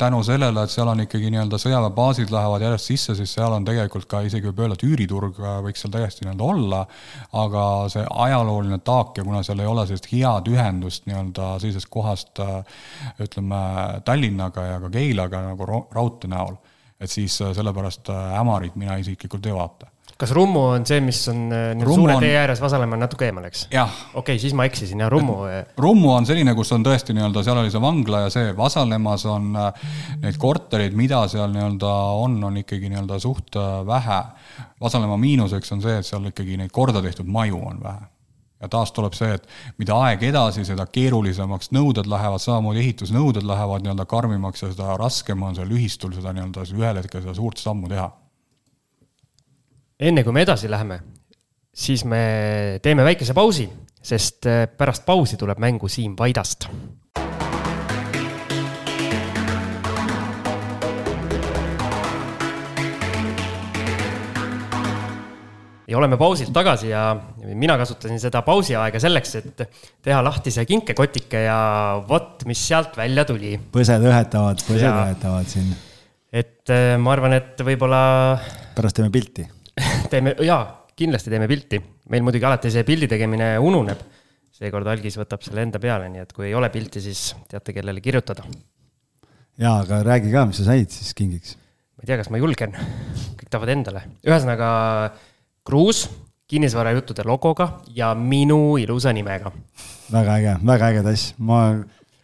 tänu sellele, et seal on ikkagi nii-öelda sõjaväebaasid lähevad järjest sisse, siis seal on tegelikult ka isegi võib öelda, et üüriturg äh, võiks seal täiesti nii-öelda olla, aga see ajalooline taak ja kuna seal ei ole sellist head ühendust nii-öelda sellisest kohast ütleme, Tallinnaga ja ka Keilaga nagu raudtee näol, et siis sellepärast Ämarit mina isiklikult ei vaata kas Rummu on see, mis on äh, Rummu suure on... tee ääres, Vasalemma natuke eemal, eks? okei okay,, siis ma eksisin ja Rummu. Äh, Rummu on selline, kus on tõesti nii-öelda, seal oli see vangla ja see, Vasalemmas on äh, neid kortereid, mida seal nii-öelda on, on ikkagi nii-öelda suht vähe. Vasalemma miinuseks on see, et seal ikkagi neid korda tehtud maju on vähe ja taas tuleb see, et mida aeg edasi, seda keerulisemaks nõuded lähevad, samamoodi ehitusnõuded lähevad nii-öelda karmimaks ja seda raskem on seal ühistul seda nii-öelda ühel hetkel seda suurt sammu teha enne kui me edasi läheme, siis me teeme väikese pausi, sest äh, pärast pausi tuleb mängu Siim Vaidast. ja oleme pausilt tagasi ja mina kasutasin seda pausiaega selleks, et teha lahti see kinkekotike ja vot, mis sealt välja tuli. põsed õhetavad, põsed õhetavad siin. et äh, ma arvan, et võib-olla. pärast teeme pilti teeme, jaa, kindlasti teeme pilti. meil muidugi alati see pildi tegemine ununeb. seekord algis võtab selle enda peale, nii et kui ei ole pilti, siis teate, kellele kirjutada. jaa, aga räägi ka, mis sa said siis kingiks? ma ei tea, kas ma julgen, kõik tahavad endale. ühesõnaga, kruus kinnisvarajuttude logoga ja minu ilusa nimega. väga äge, väga äge tass, ma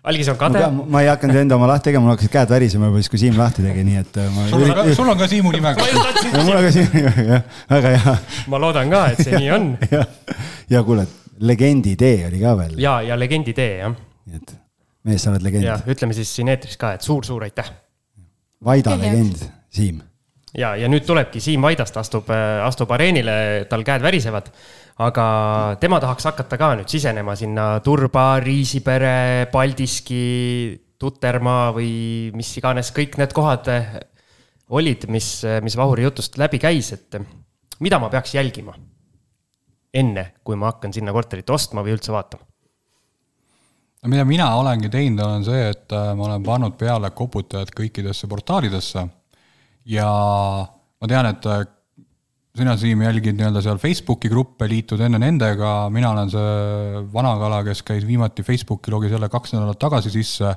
algis on kade. ma ei hakanud enda oma lahti tegema, mul hakkasid käed värisema juba siis, kui Siim lahti tegi, nii et äh, ma. sul on ka, sul on ka Siimu nimega. mul on ka Siimu nimega, jah, väga hea. ma loodan ka, et see nii on. ja, ja kuule, legendi tee oli ka veel. ja, ja legendi tee, jah. nii et mees, sa oled legend. ja ütleme siis siin eetris ka, et suur-suur aitäh. Vaida legend, Siim. ja, ja nüüd tulebki Siim Vaidast astub, äh, astub areenile, tal käed värisevad aga tema tahaks hakata ka nüüd sisenema sinna Turba, Riisipere, Paldiski, Tutermaa või mis iganes kõik need kohad olid, mis, mis Vahuri jutust läbi käis, et mida ma peaks jälgima enne, kui ma hakkan sinna korterit ostma või üldse vaatama? no mida mina olengi teinud, on see, et ma olen pannud peale koputajad kõikidesse portaalidesse ja ma tean, et sina, Siim, jälgid nii-öelda seal Facebooki gruppe, liitud enne nendega, mina olen see vana kala, kes käis viimati Facebooki, logis jälle kaks nädalat tagasi sisse,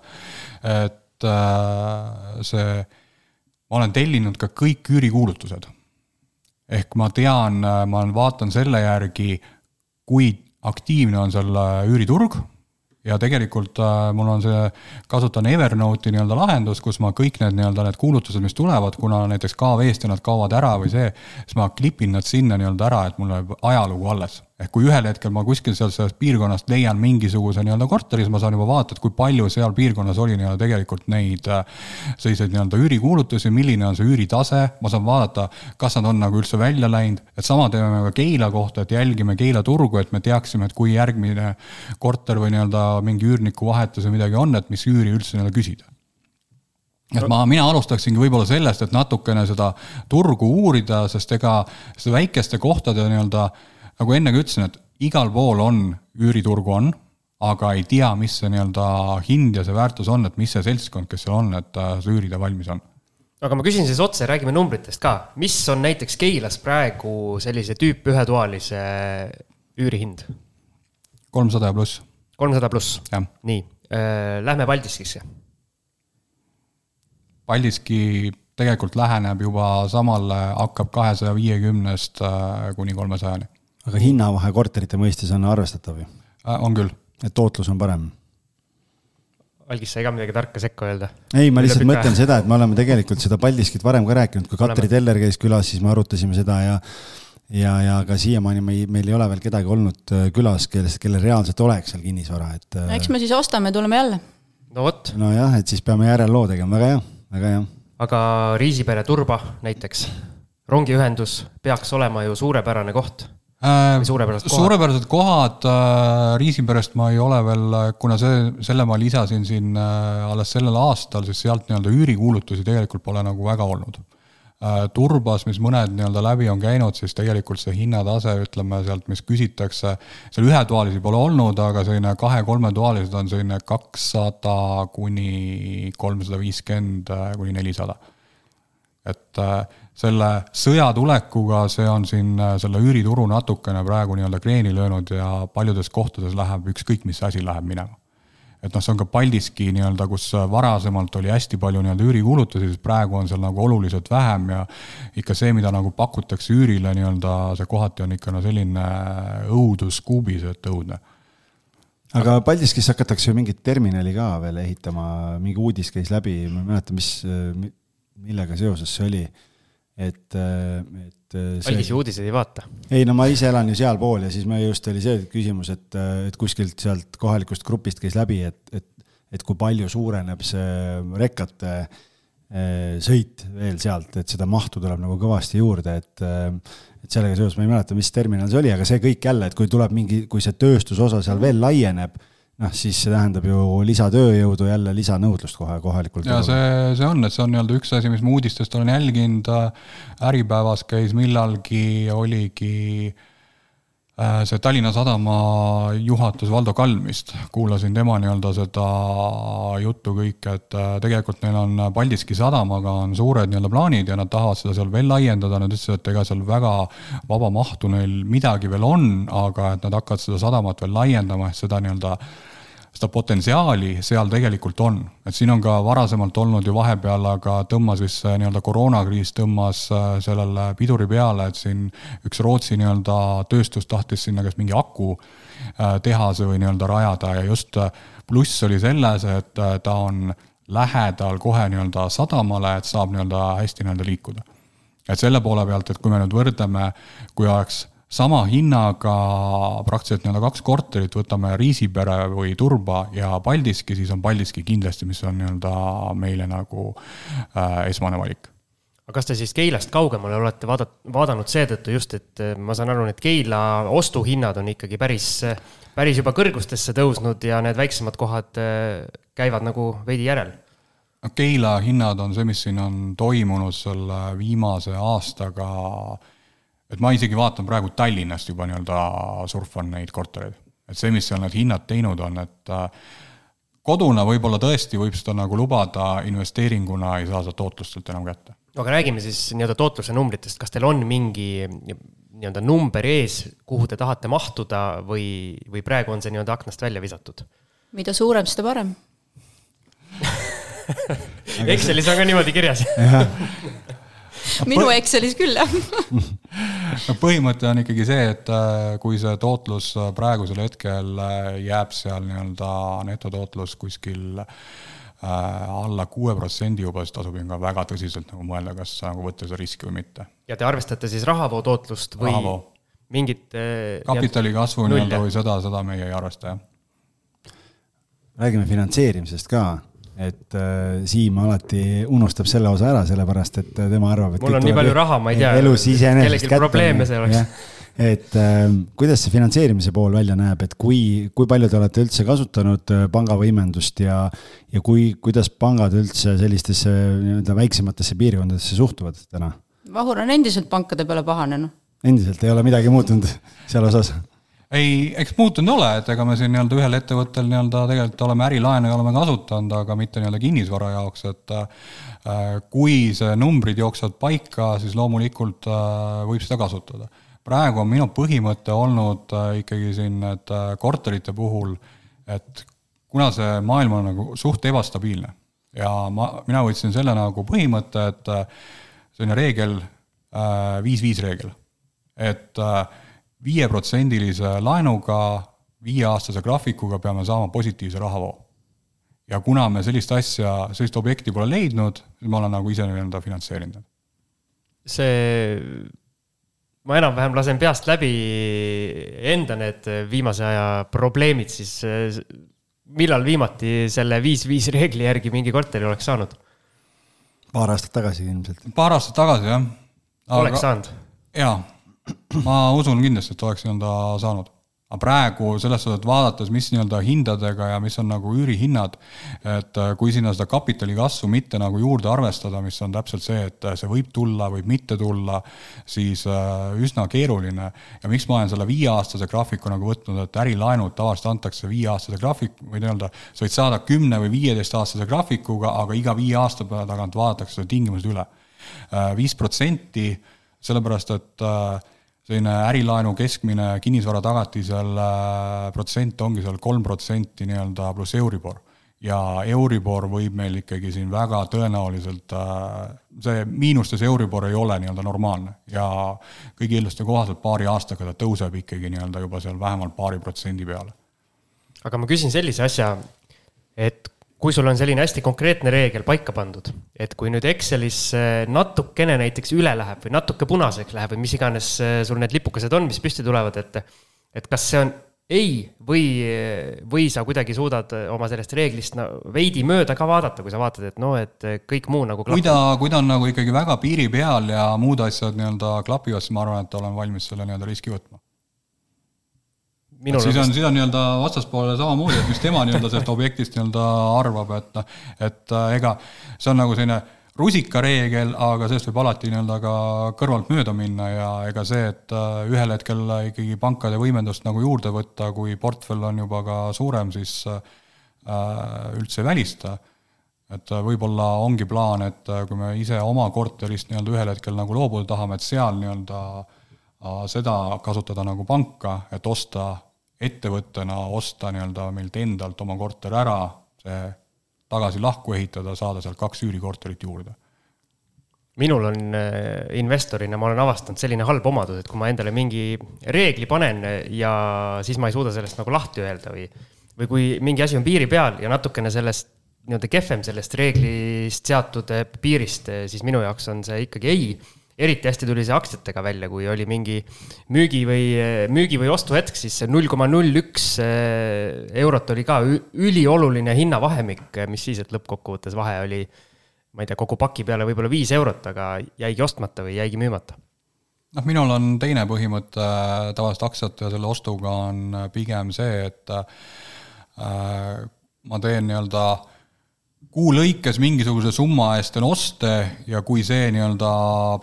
et äh, see, ma olen tellinud ka kõik üürikuulutused. ehk ma tean, ma vaatan selle järgi, kui aktiivne on seal üüriturg ja tegelikult äh, mul on see, kasutan Evernote'i nii-öelda lahendus, kus ma kõik need nii-öelda need kuulutused, mis tulevad, kuna näiteks KV-st ja nad kaovad ära või see, siis ma klipin nad sinna nii-öelda ära, et mul jääb ajalugu alles ehk kui ühel hetkel ma kuskil seal sellest piirkonnast leian mingisuguse nii-öelda korteri, siis ma saan juba vaadata, et kui palju seal piirkonnas oli nii-öelda tegelikult neid äh, selliseid nii-öelda üürikuulutusi, milline on see üüritase, ma saan vaadata, kas nad on nagu üldse välja läinud, et sama teeme ka Keila kohta, et jälgime Keila turgu, et me teaksime, et kui järgmine korter või nii-öelda mingi üürniku vahetus või midagi on, et mis üüri üldse nii-öelda küsida. Et ma, mina alustaksingi võib-olla sellest, et natukene seda turgu uurida, sest ega seda väikeste kohtade nii-öelda äh, nagu enne ka ütlesin, et igal pool on, üüriturgu on, aga ei tea, mis see nii-öelda hind ja see väärtus on, et mis see seltskond, kes seal on, et äh, see üürida valmis on. aga ma küsin siis otse, räägime numbritest ka, mis on näiteks Keilas praegu sellise tüüp ühetoalise üürihind? kolmsada ja pluss. kolmsada pluss, nii äh,, lähme Paldiskisse. Paldiski tegelikult läheneb juba samale, hakkab kahesaja viiekümnest äh, kuni kolmesajani aga hinnavahe korterite mõistes on arvestatav ju? Äh, on küll. et tootlus on parem? Algis sai ka midagi tarka sekka öelda? ei, ma lihtsalt mõtlen seda, et me oleme tegelikult seda Paldiskit varem ka rääkinud, kui Katri Teller käis külas, siis me arutasime seda ja ja, ja ka siiamaani meil, meil ei ole veel kedagi olnud äh, külas, kellest, kellel reaalselt oleks seal kinnisvara, et. Äh, eks me siis ostame, tuleme jälle. no vot. nojah, et siis peame järelloo tegema, väga hea, väga hea. aga Riisipere Turba näiteks, rongiühendus peaks olema ju suurepärane koht suurepärased kohad? suurepärased kohad äh,, Riisiperest ma ei ole veel, kuna see, selle ma lisasin siin äh, alles sellel aastal, siis sealt nii-öelda üürikuulutusi tegelikult pole nagu väga olnud äh,. Turbas, mis mõned nii-öelda läbi on käinud, siis tegelikult see hinnatase, ütleme sealt, mis küsitakse, seal ühetoalisi pole olnud, aga selline kahe-kolmetoalised on selline kakssada kuni kolmsada viiskümmend kuni nelisada. et äh, selle sõja tulekuga, see on siin äh, selle üürituru natukene praegu nii-öelda kreeni löönud ja paljudes kohtades läheb ükskõik, mis asi läheb minema. et noh, see on ka Paldiski nii-öelda, kus varasemalt oli hästi palju nii-öelda üürikuulutusi, siis praegu on seal nagu oluliselt vähem ja ikka see, mida nagu pakutakse üürile nii-öelda, see kohati on ikka no selline õudus kuubis, et õudne aga Paldiskis hakatakse ju mingit terminali ka veel ehitama, mingi uudis käis läbi, ma ei mäleta, mis, millega seoses see oli et, et Algisi uudiseid ei vaata? ei no ma ise elan ju sealpool ja siis me just oli see küsimus, et, et kuskilt sealt kohalikust grupist käis läbi, et, et, et kui palju suureneb see rekkate eh, sõit veel sealt, et seda mahtu tuleb nagu kõvasti juurde, et et sellega seoses ma ei mäleta, mis terminal see oli, aga see kõik jälle, et kui tuleb mingi, kui see tööstusosa seal veel laieneb noh, siis see tähendab ju lisatööjõudu, jälle lisanõudlust kohe kohalikult. ja see, see on, et see on nii-öelda üks asi, mis ma uudistest olen jälginud, Äripäevas käis millalgi, oligi äh, Äh, see Tallinna Sadama juhatus Valdo Kalmist, kuulasin tema nii-öelda seda juttu kõike, et äh, tegelikult neil on Paldiski sadamaga on suured nii-öelda plaanid ja nad tahavad seda seal veel laiendada, nad ütlesid, et ega seal väga vaba mahtu neil midagi veel on, aga et nad hakkavad seda sadamat veel laiendama, et seda nii-öelda seda potentsiaali seal tegelikult on, et siin on ka varasemalt olnud ju vahepeal, aga tõmbas see nii-öelda koroonakriis tõmbas äh, sellele piduri peale, et siin üks Rootsi nii-öelda tööstus tahtis sinna kas mingi akutehase äh, või nii-öelda rajada ja just äh, pluss oli selles, et ta on lähedal kohe nii-öelda sadamale, et saab nii-öelda hästi nii-öelda liikuda. et selle poole pealt, et kui me nüüd võrdleme, kui oleks sama hinnaga praktiliselt nii-öelda kaks korterit, võtame Riisipere või Turba ja Paldiski, siis on Paldiski kindlasti, mis on nii-öelda meile nagu äh, esmane valik aga kas te siis Keilast kaugemale olete vaadat-, vaadanud seetõttu just, et äh, ma saan aru, need Keila ostuhinnad on ikkagi päris, päris juba kõrgustesse tõusnud ja need väiksemad kohad äh, käivad nagu veidi järel? Keila hinnad on see, mis siin on toimunud selle viimase aastaga äh, et ma isegi vaatan praegu Tallinnast juba nii-öelda surfan neid kortereid. et see, mis seal need hinnad teinud on, et äh, koduna võib-olla tõesti võib seda nagu lubada, investeeringuna ei saa seda tootlust sealt enam kätte. aga räägime siis nii-öelda tootluse numbritest, kas teil on mingi nii-öelda number ees, kuhu te tahate mahtuda või, või praegu on see nii-öelda aknast välja visatud? mida suurem, seda parem Excelis on ka niimoodi kirjas minu Excelis küll, jah no põhimõte on ikkagi see, et äh, kui see tootlus äh, praegusel hetkel äh, jääb seal nii-öelda netotootlus kuskil alla kuue protsendi juba, siis tasub ikka väga tõsiselt nagu mõelda, kas nagu võtta seda riski või mitte. ja te arvestate siis rahavoo tootlust või rahavoo. mingit kapitali kasvu nii-öelda või seda, seda meie ei arvesta, jah. räägime finantseerimisest ka et äh, Siim alati unustab selle osa ära, sellepärast et äh, tema arvab, et mul on nii palju raha, ma ei tea, kellelgi probleeme see oleks. et äh, kuidas see finantseerimise pool välja näeb, et kui, kui palju te olete üldse kasutanud äh, pangavõimendust ja, ja kui, kuidas pangad üldse sellistesse nii-öelda väiksematesse piirkondadesse suhtuvad täna? Vahur on endiselt pankade peale pahane, noh. endiselt ei ole midagi muutunud seal osas ei, eks muutunud ole, et ega me siin nii-öelda ühel ettevõttel nii-öelda tegelikult oleme ärilaene oleme kasutanud, aga mitte nii-öelda kinnisvara jaoks, et äh, kui see numbrid jooksevad paika, siis loomulikult äh, võib seda kasutada. praegu on minu põhimõte olnud äh, ikkagi siin need korterite puhul, et kuna see maailm on nagu suht ebastabiilne ja ma, mina võtsin selle nagu põhimõtte, et selline reegel, viis-viis reegel, et äh, viieprotsendilise laenuga, viieaastase graafikuga peame saama positiivse rahavoo. ja kuna me sellist asja, sellist objekti pole leidnud, siis ma olen nagu ise nii-öelda finantseerinud. see, ma enam-vähem lasen peast läbi enda need viimase aja probleemid, siis millal viimati selle viis-viis reegli järgi mingi korteri oleks saanud? paar aastat tagasi ilmselt. paar aastat tagasi, jah. oleks saanud? jaa ma usun kindlasti, et oleks nii-öelda saanud aga praegu selles suhtes, et vaadates, mis nii-öelda hindadega ja mis on nagu üürihinnad, et äh, kui sinna seda kapitali kasvu mitte nagu juurde arvestada, mis on täpselt see, et äh, see võib tulla, võib mitte tulla, siis äh, üsna keeruline. ja miks ma olen selle viieaastase graafiku nagu võtnud, et ärilaenud tavaliselt antakse viieaastase graafik või nii-öelda, sa võid saada kümne või viieteistaastase graafikuga, aga iga viie aasta tagant vaadatakse tingimused üle. viis protsenti, sellepärast et äh, selline ärilaenu keskmine kinnisvara tagatisel äh, protsent ongi seal kolm protsenti nii-öelda pluss Euribor. ja Euribor võib meil ikkagi siin väga tõenäoliselt, äh, see miinustes Euribor ei ole nii-öelda normaalne ja kõigi eelduste kohaselt paari aastaga ta tõuseb ikkagi nii-öelda juba seal vähemalt paari protsendi peale. aga ma küsin sellise asja, et kui sul on selline hästi konkreetne reegel paika pandud, et kui nüüd Excelis natukene näiteks üle läheb või natuke punaseks läheb või mis iganes äh, sul need lipukesed on, mis püsti tulevad, et, et kas see on ei või, või sa kuidagi suudad oma sellest reeglist no, veidi mööda ka vaadata, kui sa vaatad, et noh, et kõik muu nagu klapib. kui ta, kui ta on nagu ikkagi väga piiri peal ja muud asjad nii-öelda klapivad, siis ma arvan, et olen valmis selle nii-öelda riski võtma siis on, siis on nii-öelda vastaspoolele samamoodi, et mis tema nii-öelda sellest objektist nii-öelda arvab, et noh, et äh, ega see on nagu selline rusikareegel, aga sellest võib alati nii-öelda ka kõrvalt mööda minna ja ega see, et äh, ühel hetkel ikkagi pankade võimendust nagu juurde võtta, kui portfell on juba ka suurem, siis äh, üldse ei välista. et võib-olla ongi plaan, et kui me ise oma korterist nii-öelda ühel hetkel nagu loobuda tahame, et seal nii-öelda seda kasutada nagu panka, et osta ettevõttena osta nii-öelda meilt endalt oma korter ära, see tagasi lahku ehitada, saada sealt kaks üürikorterit juurde. Minul on äh, investorina, ma olen avastanud selline halb omadus, et kui ma endale mingi reegli panen ja siis ma ei suuda sellest nagu lahti öelda või, või kui mingi asi on piiri peal ja natukene sellest nii-öelda kehvem sellest reeglist seatud piirist, siis minu jaoks on see ikkagi ei eriti hästi tuli see aktsiatega välja, kui oli mingi müügi või, müügi või ostuhetk, siis see null koma null üks eh, eurot oli ka ülioluline hinnavahemik, mis siis, et lõppkokkuvõttes vahe oli, ma ei tea, kogu paki peale võib-olla viis eurot, aga jäigi ostmata või jäigi müümata. Noh, minul on teine põhimõte tavaliselt aktsiate ja selle ostuga on pigem see, et äh, ma teen nii-öelda äh, kuu lõikes mingisuguse summa eest teen oste ja kui see nii-öelda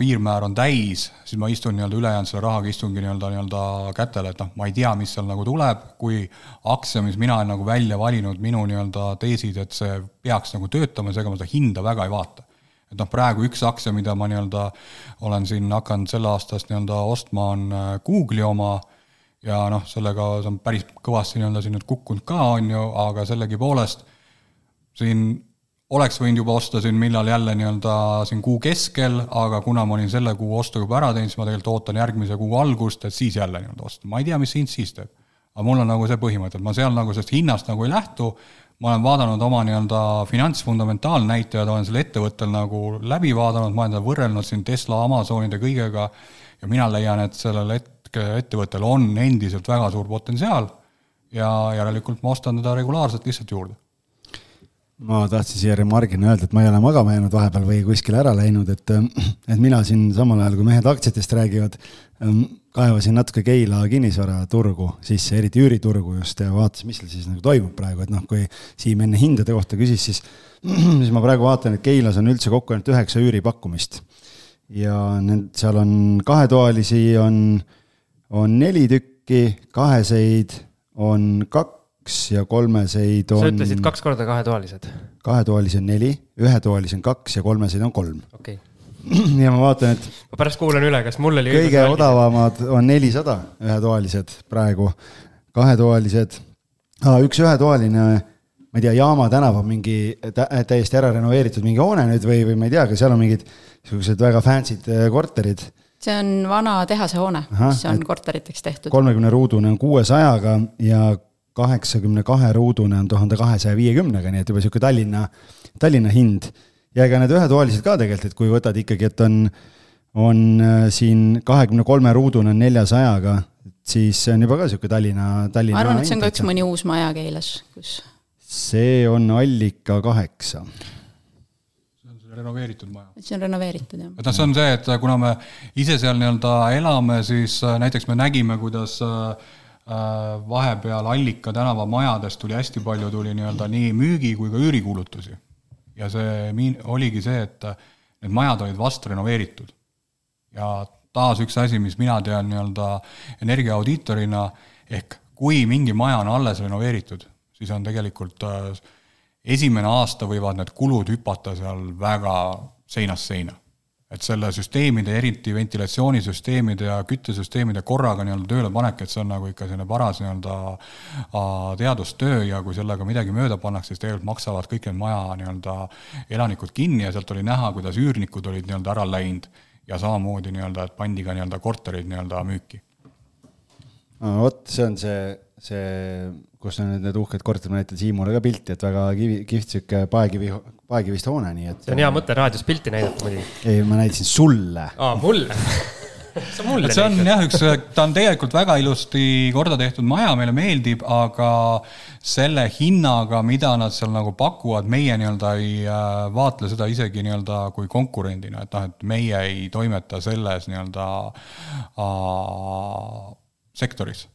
piirmäär on täis, siis ma istun nii-öelda ülejäänud selle rahaga istungi nii-öelda, nii-öelda kätele, et noh, ma ei tea, mis seal nagu tuleb, kui aktsia, mis mina olen nagu välja valinud, minu nii-öelda teesid, et see peaks nagu töötama, seega ma seda hinda väga ei vaata. et noh, praegu üks aktsia, mida ma nii-öelda olen siin hakanud selle aastast nii-öelda ostma, on äh, Google'i oma ja noh, sellega see on päris kõvasti nii-öelda siin nüüd kukkunud ka, on ju, aga sellegipoolest siin oleks võinud juba osta siin millal jälle nii-öelda siin kuu keskel, aga kuna ma olin selle kuu ostu juba ära teinud, siis ma tegelikult ootan järgmise kuu algust, et siis jälle nii-öelda osta. ma ei tea, mis hind siis teeb. aga mul on nagu see põhimõte, et ma seal nagu sellest hinnast nagu ei lähtu, ma olen vaadanud oma nii-öelda finantsfundamentaalnäitajad, olen selle ettevõttel nagu läbi vaadanud, ma olen seda võrrelnud siin Tesla, Amazonide kõigega ja mina leian, et sellel hetke ettevõttel on endiselt väga suur potentsiaal ja järelikult ma ostan teda regulaarselt lihtsalt juurde ma tahtsin siia remargina öelda, et ma ei ole magama jäänud vahepeal või kuskile ära läinud, et, et mina siin samal ajal, kui mehed aktsiatest räägivad, ähm, kaevasin natuke Keila kinnisvaraturgu sisse, eriti üüriturgu just ja vaatasin, mis seal siis nagu toimub praegu, et noh, kui Siim enne hindade kohta küsis, siis, siis ma praegu vaatan, et Keilas on üldse kokku ainult üheksa üüripakkumist. ja need, seal on kahetoalisi, on, on neli tükki, kaheseid on kaks kaks ja kolmeseid on. sa ütlesid kaks korda kahetoalised? kahetoalisi on neli, ühetoalisi on kaks ja kolmeseid on kolm. okei okay. ja ma vaatan, et. ma pärast kuulan üle, kas mul oli. kõige odavamad on nelisada ühetoalised praegu, kahetoalised ah,, üks ühetoaline, ma ei tea, Jaama tänav on mingi tä täiesti ära renoveeritud mingi hoone nüüd või, või ma ei tea, aga seal on mingid siuksed väga fancy'd äh, korterid see on vana tehasehoone, mis on korteriteks tehtud. kolmekümne ruudune on kuuesajaga ja kaheksakümne kahe ruudune on tuhande kahesaja viiekümnega, nii et juba sihuke Tallinna, Tallinna hind. ja ega need ühetoalised ka tegelikult, et kui võtad ikkagi, et on, on äh, siin kahekümne kolme ruudune on neljasajaga, siis see on juba ka sihuke Tallinna, Tallinna. ma arvan, et see on ka üks mõni uus maja Keilas, kus. see on Allika kaheksa renoveeritud maja. see on renoveeritud, jah. et noh, see on see, et kuna me ise seal nii-öelda elame, siis äh, näiteks me nägime, kuidas äh, vahepeal Allika tänava majadest tuli hästi palju, tuli nii-öelda nii müügi kui ka üürikuulutusi. ja see miin-, oligi see, et need majad olid vast renoveeritud. ja taas üks asi, mis mina tean nii-öelda energiaaudiitorina, ehk kui mingi maja on alles renoveeritud, siis on tegelikult äh, esimene aasta võivad need kulud hüpata seal väga seinast seina. Et selle süsteemide, eriti ventilatsioonisüsteemide ja küttesüsteemide korraga nii-öelda tööle panek, et see on nagu ikka selline paras nii-öelda teadustöö ja kui sellega midagi mööda pannakse, siis tegelikult maksavad kõik need maja nii-öelda elanikud kinni ja sealt oli näha, kuidas üürnikud olid nii-öelda ära läinud ja samamoodi nii-öelda, et pandi ka nii-öelda korterid nii-öelda müüki. vot, see on see, see kus on need, need uhked korterid, ma näitan Siimule ka pilti, et väga kivi, kihvt sihuke paekivi, paekivist hoone, nii et. see on hea mõte raadios pilti näidata muidugi. ei, ma näitasin sulle. aa, mulle see on mulle. see on jah, üks, ta on tegelikult väga ilusti korda tehtud maja, meile meeldib, aga selle hinnaga, mida nad seal nagu pakuvad, meie nii-öelda ei äh, vaatle seda isegi nii-öelda kui konkurendina, et noh, et meie ei toimeta selles nii-öelda äh, sektoris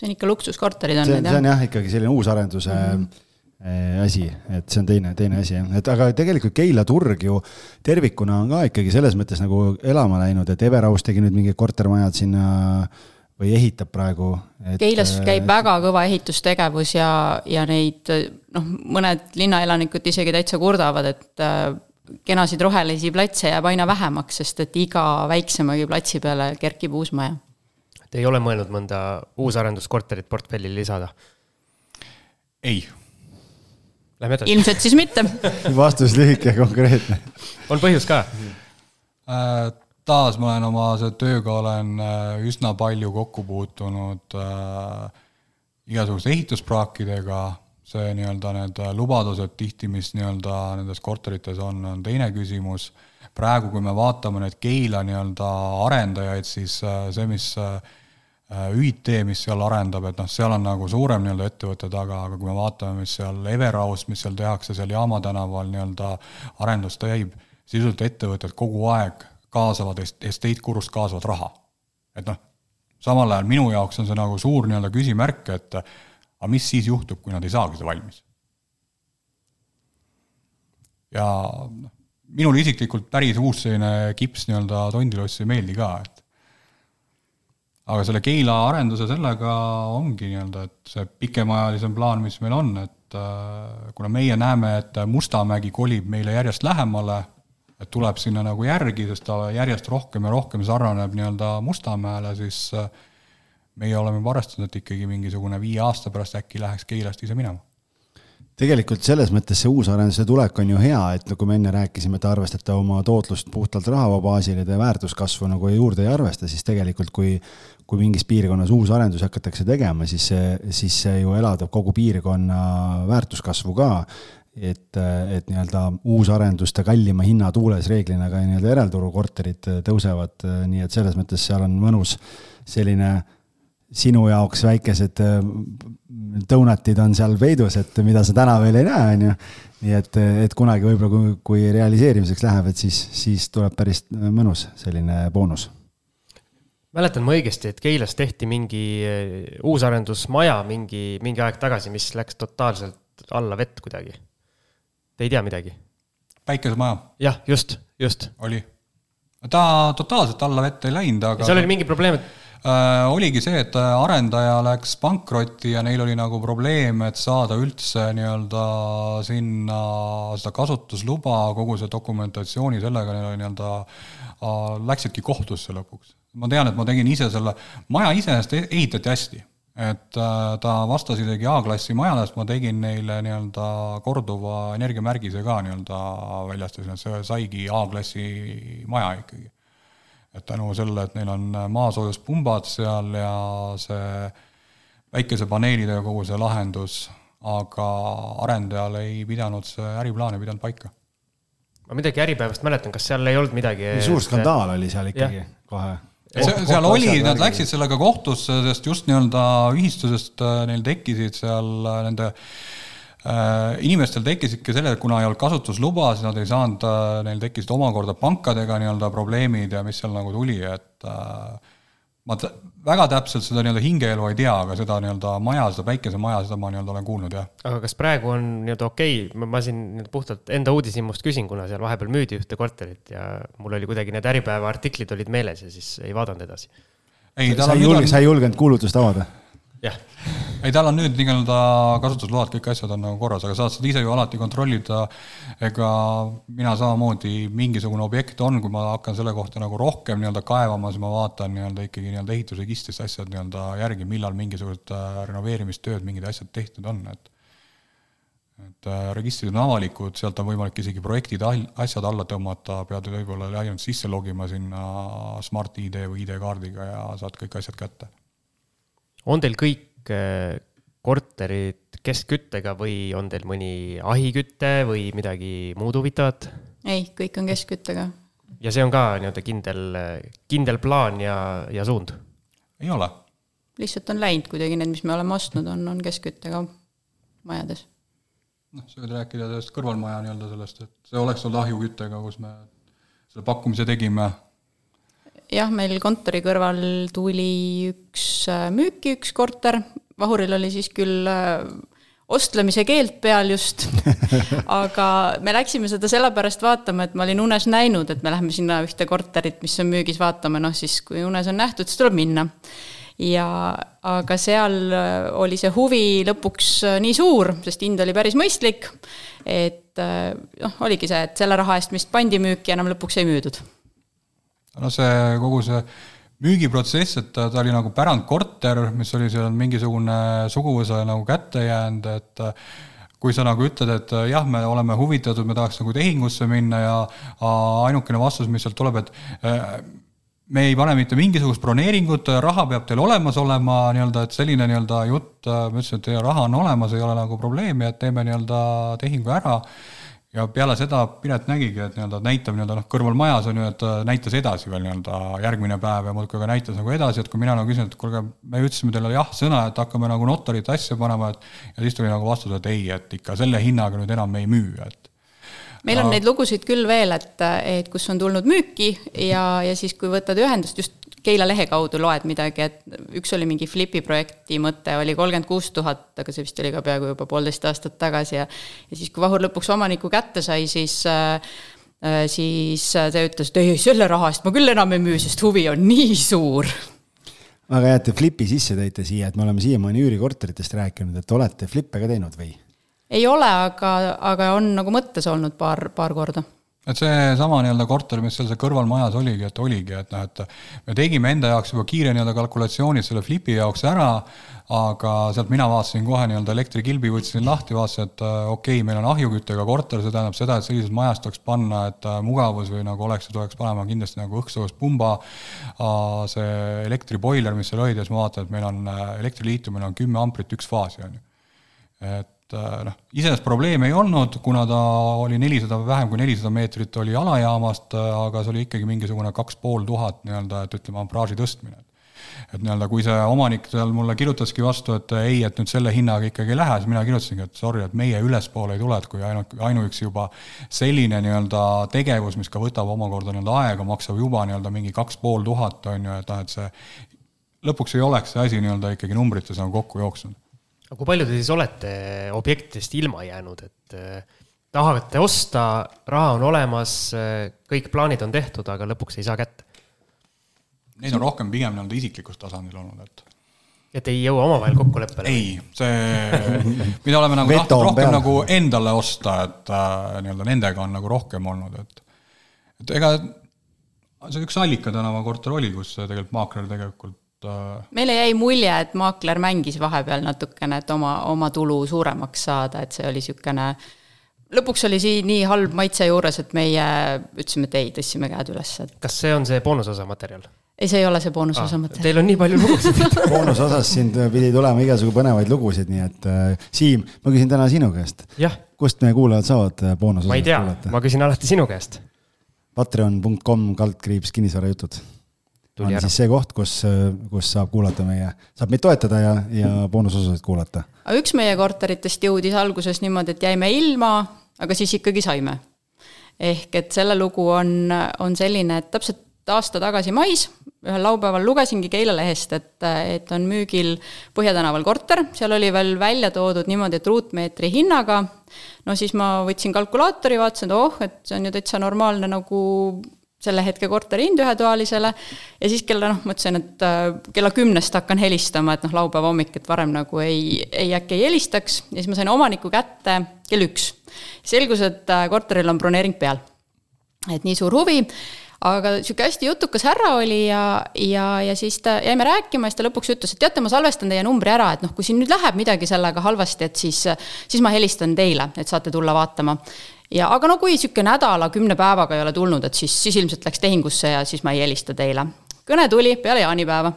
see on ikka luksuskorterid on need jah? see on jah, ikkagi selline uusarenduse mm -hmm asi, et see on teine, teine asi jah, et aga tegelikult Keila turg ju tervikuna on ka ikkagi selles mõttes nagu elama läinud, et Everaus tegi nüüd mingid kortermajad sinna või ehitab praegu et.... Keilas äh, käib väga kõva ehitustegevus ja, ja neid noh, mõned linnaelanikud isegi täitsa kurdavad, et äh, kenasid rohelisi platse jääb aina vähemaks, sest et iga väiksemagi platsi peale kerkib uus maja Te ei ole mõelnud mõnda uusarenduskorterit portfelli lisada? ei. Lähme edasi. ilmselt siis mitte vastus lühike ja konkreetne. on põhjus ka äh,? taas ma olen oma tööga olen äh, üsna palju kokku puutunud äh, igasuguste ehituspraakidega, see nii-öelda need lubadused tihti, mis nii-öelda nendes korterites on, on teine küsimus. praegu, kui me vaatame neid Keila nii-öelda arendajaid, siis äh, see, mis äh, ÜIT, äh, mis seal arendab, et noh, seal on nagu suurem nii-öelda ettevõte taga, aga kui me vaatame, mis seal Everaus, mis seal tehakse seal Jaama tänaval nii-öelda arendus käib, sisuliselt ettevõtted kogu aeg kaasavad estate kurust kaasavad raha. et noh, samal ajal minu jaoks on see nagu suur nii-öelda küsimärk, et aga mis siis juhtub, kui nad ei saagi seda valmis? ja noh, minule isiklikult päris uus selline kips nii-öelda tondiloss ei meeldi ka, et aga selle Keila arenduse sellega ongi nii-öelda, et see pikemaajalisem plaan, mis meil on, et äh, kuna meie näeme, et Mustamägi kolib meile järjest lähemale, et tuleb sinna nagu järgi, sest ta järjest rohkem ja rohkem sarnaneb nii-öelda Mustamäele, siis äh, meie oleme juba arvestanud, et ikkagi mingisugune viie aasta pärast äkki läheks Keilast ise minema tegelikult selles mõttes see uusarenduse tulek on ju hea, et nagu me enne rääkisime, et arvestate oma tootlust puhtalt rahava baasil ja te väärtuskasvu nagu juurde ei arvesta, siis tegelikult kui, kui mingis piirkonnas uusarendusi hakatakse tegema, siis see, siis see ju elavdab kogu piirkonna väärtuskasvu ka. et, et nii-öelda uusarenduste kallima hinna tuules reeglina ka nii-öelda järelturu korterid tõusevad, nii et selles mõttes seal on mõnus selline sinu jaoks väikesed donutid on seal peidus, et mida sa täna veel ei näe, on ju. nii et, et kunagi võib-olla, kui, kui realiseerimiseks läheb, et siis, siis tuleb päris mõnus selline boonus mäletan ma õigesti, et Keilas tehti mingi eh, uusarendusmaja mingi, mingi aeg tagasi, mis läks totaalselt alla vett kuidagi. Te ei tea midagi? päikesemaja. jah, just, just. oli. ta totaalselt alla vett ei läinud, aga. seal oli mingi probleem, et äh, oligi see, et arendaja läks pankrotti ja neil oli nagu probleem, et saada üldse nii-öelda sinna seda kasutusluba, kogu see dokumentatsiooni, sellega neil oli nii-öelda äh,, läksidki kohtusse lõpuks. Ma tean, et ma tegin ise selle, maja iseenesest e-, ehitati hästi, et äh, ta vastas isegi A-klassi majale, sest ma tegin neile nii-öelda korduva energiamärgise ka nii-öelda väljastasin, et see saigi A-klassi maja ikkagi. Et tänu sellele, et neil on maasoojuspumbad seal ja see päikesepaneelid ja kogu see lahendus, aga arendajal ei pidanud see äriplaan ei pidanud paika ma midagi Äripäevast mäletan, kas seal ei olnud midagi? suur skandaal oli seal ikkagi ja. kohe see, seal oli, nad läksid sellega kohtusse, sest just nii-öelda ühistusest äh, neil tekkisid seal äh, nende äh, inimestel tekkisidki selle, et kuna ei olnud kasutusluba, siis nad ei saanud, neil tekkisid omakorda pankadega nii-öelda probleemid ja mis seal nagu tuli, et ma väga täpselt seda nii-öelda hingeelu ei tea, aga seda nii-öelda maja, seda päikesemaja, seda ma nii-öelda olen kuulnud, jah. aga kas praegu on nii-öelda okei okay., ma siin puhtalt enda uudishimust küsin, kuna seal vahepeal müüdi ühte korterit ja mul oli kuidagi need Äripäeva artiklid olid meeles ja siis ei vaadanud edasi. ei, sa ei julge, sa ei julgenud kuulutust avada? Jah. ei, tal on nüüd nii-öelda kasutusload, kõik asjad on nagu korras, aga saad seda ise ju alati kontrollida. ega mina samamoodi, mingisugune objekt on, kui ma hakkan selle kohta nagu rohkem nii-öelda kaevama, siis ma vaatan nii-öelda ikkagi nii-öelda ehitusregistrist asjad nii-öelda järgi, millal mingisugused äh, renoveerimistööd, mingid asjad tehtud on, et et äh, registrid on avalikud, sealt on võimalik isegi projektid, asjad alla tõmmata, pead võib-olla ainult sisse logima sinna Smart-ID või ID-kaardiga ja saad kõik asjad kätte on teil kõik äh, korterid keskküttega või on teil mõni ahiküte või midagi muud huvitavat? ei, kõik on keskküttega. ja see on ka nii-öelda kindel, kindel plaan ja, ja suund? ei ole. lihtsalt on läinud kuidagi need, mis me oleme ostnud, on, on keskküttega majades. noh, sa võid rääkida sellest kõrvalmaja nii-öelda sellest, et see oleks olnud ahjuküttega, kus me selle pakkumise tegime jah, meil kontori kõrval tuli üks äh, müüki, üks korter, Vahuril oli siis küll äh, ostlemise keeld peal just. Aga me läksime seda sellepärast vaatama, et ma olin unes näinud, et me läheme sinna ühte korterit, mis on müügis vaatama, noh siis kui unes on nähtud, siis tuleb minna. ja aga seal äh, oli see huvi lõpuks nii suur, sest hind oli päris mõistlik, et noh, oligi see, et selle raha eest, mis pandi müüki, enam lõpuks ei müüdud no see kogu see müügiprotsess, et ta, ta oli nagu pärandkorter, mis oli seal mingisugune suguvõsa nagu kätte jäänud, et kui sa nagu ütled, et jah, me oleme huvitatud, me tahaks nagu tehingusse minna ja ainukene vastus, mis sealt tuleb, et me ei pane mitte mingisugust broneeringut, raha peab teil olemas olema, nii-öelda, et selline nii-öelda jutt, ma ütlesin, et raha on olemas, ei ole nagu probleemi, et teeme nii-öelda tehingu ära ja peale seda Piret nägigi, et nii-öelda näitab nii-öelda noh, kõrval majas on ju, et äh, näitas edasi veel nii-öelda järgmine päev ja muudkui ka näitas nagu edasi, et kui mina nagu küsin, et kuulge, me ütlesime teile jah sõna, et hakkame nagu notarit asja panema, et ja siis tuli nagu vastus, et ei, et ikka selle hinnaga nüüd enam ei müü, et. Meil on neid lugusid küll veel, et, et kus on tulnud müüki ja, ja siis, kui võtad ühendust just Keila lehe kaudu loed midagi, et üks oli mingi Flipi projekti mõte, oli kolmkümmend kuus tuhat, aga see vist oli ka peaaegu juba poolteist aastat tagasi ja ja siis, kui Vahur lõpuks omaniku kätte sai, siis äh, siis ta ütles, et ei, selle raha eest ma küll enam ei müü, sest huvi on nii suur väga hea, et te Flipi sisse tõite siia, et me oleme siiamaani üürikorteritest rääkinud, et olete Flippe ka teinud või? ei ole, aga, aga on nagu mõttes olnud paar, paar korda et seesama nii-öelda korter, mis seal see kõrvalmajas oligi, et oligi, et noh, et me tegime enda jaoks juba kiire nii-öelda kalkulatsiooni selle flipi jaoks ära, aga sealt mina vaatasin kohe nii-öelda elektrikilbi, võtsin lahti, vaatasin, et äh, okei okay,, meil on ahjuküttega korter, see tähendab seda, et sellises majas tuleks panna, et äh, mugavus või nagu oleks, tuleks panema kindlasti nagu õhksoojuspumba, äh, see elektriboiler, mis seal oli, ja siis ma vaatan, et meil on elektriliitumine on kümme amprit üks faasi, on ju. et noh, iseenesest probleemi ei olnud, kuna ta oli nelisada, vähem kui nelisada meetrit oli alajaamast, äh, aga see oli ikkagi mingisugune kaks pool tuhat nii-öelda, et ütleme, ampraaži tõstmine. et nii-öelda, kui see omanik seal mulle kirjutaski vastu, et ei, et nüüd selle hinnaga ikkagi ei lähe, siis mina kirjutasingi, et sorry, et meie ülespoole ei tule, et kui ainult, ainuüksi juba selline nii-öelda tegevus, mis ka võtab omakorda nii-öelda aega, maksab juba nii-öelda mingi kaks pool tuhat, on ju, et noh, et see lõpuks ei oleks see asi nii-öelda ikkagi numbrites nagu kokku jooksnud aga kui palju te siis olete objektidest ilma jäänud, et äh, tahate osta, raha on olemas, äh, kõik plaanid on tehtud, aga lõpuks ei saa kätte? Neid on rohkem pigem nii-öelda isiklikul tasandil olnud, et et ei jõua omavahel kokkuleppele? ei, see, mida oleme nagu tahtnud rohkem peal. nagu endale osta, et äh, nii-öelda nendega on nagu rohkem olnud, et et ega see üks Allika tänava korter oli, kus tegelikult maakler tegelikult meile jäi mulje, et maakler mängis vahepeal natukene, et oma, oma tulu suuremaks saada, et see oli niisugune lõpuks oli siin nii halb maitse juures, et meie ütlesime, et ei, tõstsime käed üles, et kas see on see boonusosa materjal? ei, see ei ole see boonusosa ah, materjal. Teil on nii palju lugusid boonusosas siin pidi tulema igasugu põnevaid lugusid, nii et äh, Siim, ma küsin täna sinu käest. kust meie kuulajad saavad äh, boonusosa ma ei tea, ma küsin alati sinu käest. Patreon.com kaldkriips kinnisvarajutud on ära. siis see koht, kus, kus saab kuulata meie, saab meid toetada ja, ja boonusosasid kuulata. aga üks meie korteritest jõudis alguses niimoodi, et jäime ilma, aga siis ikkagi saime. ehk et selle lugu on, on selline, et täpselt aasta tagasi mais ühel laupäeval lugesingi Keila lehest, et, et on müügil Põhja tänaval korter, seal oli veel välja toodud niimoodi, et ruutmeetri hinnaga, no siis ma võtsin kalkulaatori, vaatasin, et oh, et see on ju täitsa normaalne nagu selle hetke korteri hind ühetoalisele ja siis kella noh, mõtlesin, et äh, kella kümnest hakkan helistama, et noh, laupäeva hommik, et varem nagu ei, ei äkki ei helistaks ja siis ma sain omaniku kätte kell üks. selgus, et äh, korteril on broneering peal. et nii suur huvi aga sihuke hästi jutukas härra oli ja, ja, ja siis ta, jäime rääkima ja siis ta lõpuks ütles, et teate, ma salvestan teie numbri ära, et noh, kui siin nüüd läheb midagi sellega halvasti, et siis, siis ma helistan teile, et saate tulla vaatama. Ja aga no kui sihuke nädala, kümne päevaga ei ole tulnud, et siis, siis ilmselt läks tehingusse ja siis ma ei helista teile. kõne tuli peale jaanipäeva.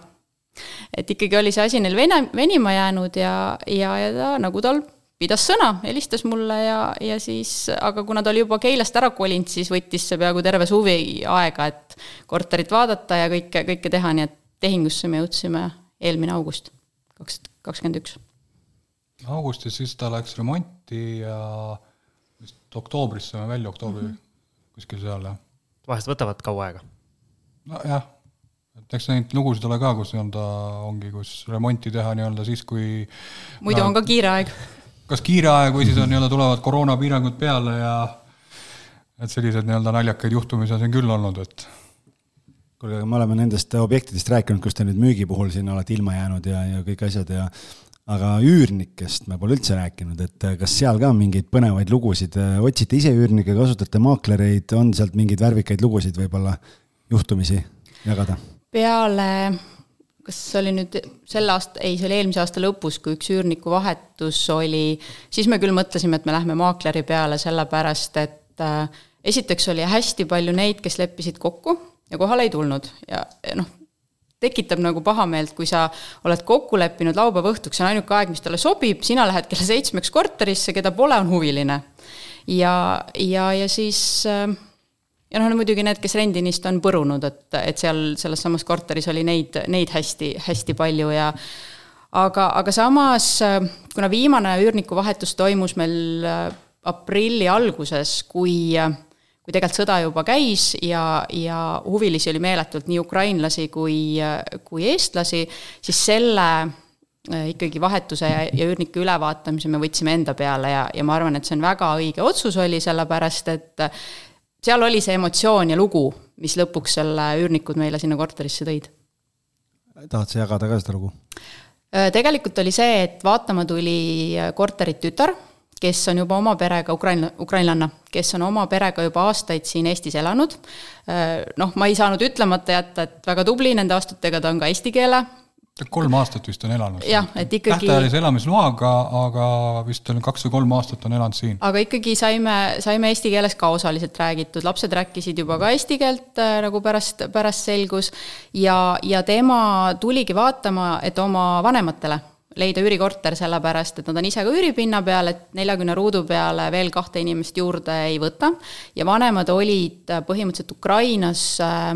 et ikkagi oli see asi neil vene, venima jäänud ja, ja, ja ta nagu tal pidas sõna, helistas mulle ja, ja siis, aga kuna ta oli juba Keilast ära kolinud, siis võttis see peaaegu terve suvi aega, et korterit vaadata ja kõike, kõike teha, nii et tehingusse me jõudsime eelmine august, kaks, kakskümmend üks. augustis siis ta läks remonti ja vist oktoobris saime välja, oktoobri mm -hmm. kuskil seal, jah. vahest võtavad kaua aega? nojah, et eks neid lugusid ole ka, kus nii-öelda ongi, kus remonti teha nii-öelda siis, kui muidu on ka kiire aeg kas kiire aeg või siis on nii-öelda tulevad koroonapiirangud peale ja et selliseid nii-öelda naljakaid juhtumisi on siin küll olnud, et kuulge, aga me oleme nendest objektidest rääkinud, kus te nüüd müügi puhul siin olete ilma jäänud ja, ja kõik asjad ja aga üürnikest me pole üldse rääkinud, et kas seal ka mingeid põnevaid lugusid, otsite ise üürnikke, kasutate maaklereid, on sealt mingeid värvikaid lugusid võib-olla, juhtumisi jagada? peale kas see oli nüüd selle aasta, ei, see oli eelmise aasta lõpus, kui üks üürniku vahetus oli, siis me küll mõtlesime, et me lähme maakleri peale, sellepärast et äh, esiteks oli hästi palju neid, kes leppisid kokku ja kohale ei tulnud ja noh, tekitab nagu pahameelt, kui sa oled kokku leppinud laupäeva õhtuks, see on ainuke aeg, mis talle sobib, sina lähed kella seitsmeks korterisse, keda pole, on huviline. ja, ja, ja siis äh, ja noh, muidugi need, kes rendinist on põrunud, et, et seal selles samas korteris oli neid, neid hästi, hästi palju ja aga, aga samas, kuna viimane üürnikuvahetus toimus meil äh, aprilli alguses, kui kui tegelikult sõda juba käis ja, ja huvilisi oli meeletult, nii ukrainlasi kui, kui eestlasi, siis selle äh, ikkagi vahetuse ja, ja üürniku ülevaatamise me võtsime enda peale ja, ja ma arvan, et see on väga õige otsus oli, sellepärast et seal oli see emotsioon ja lugu, mis lõpuks selle üürnikud meile sinna korterisse tõid. tahad sa jagada ka seda lugu? Äh, tegelikult oli see, et vaatama tuli korterit tütar, kes on juba oma perega, ukraina, ukrainlanna, kes on oma perega juba aastaid siin Eestis elanud. Äh, noh, ma ei saanud ütlemata jätta, et väga tubli, nende aastatega ta on ka eesti keele kolm aastat vist on elanud. jah, et ikkagi. tähtajalise elamisloaga, aga vist on kaks või kolm aastat on elanud siin. aga ikkagi saime, saime eesti keeles ka osaliselt räägitud, lapsed rääkisid juba ka eesti keelt, äh, nagu pärast, pärast selgus. ja, ja tema tuligi vaatama, et oma vanematele leida üürikorter, sellepärast et nad on ise ka üüripinna peal, et neljakümne ruudu peale veel kahte inimest juurde ei võta. ja vanemad olid põhimõtteliselt Ukrainas äh,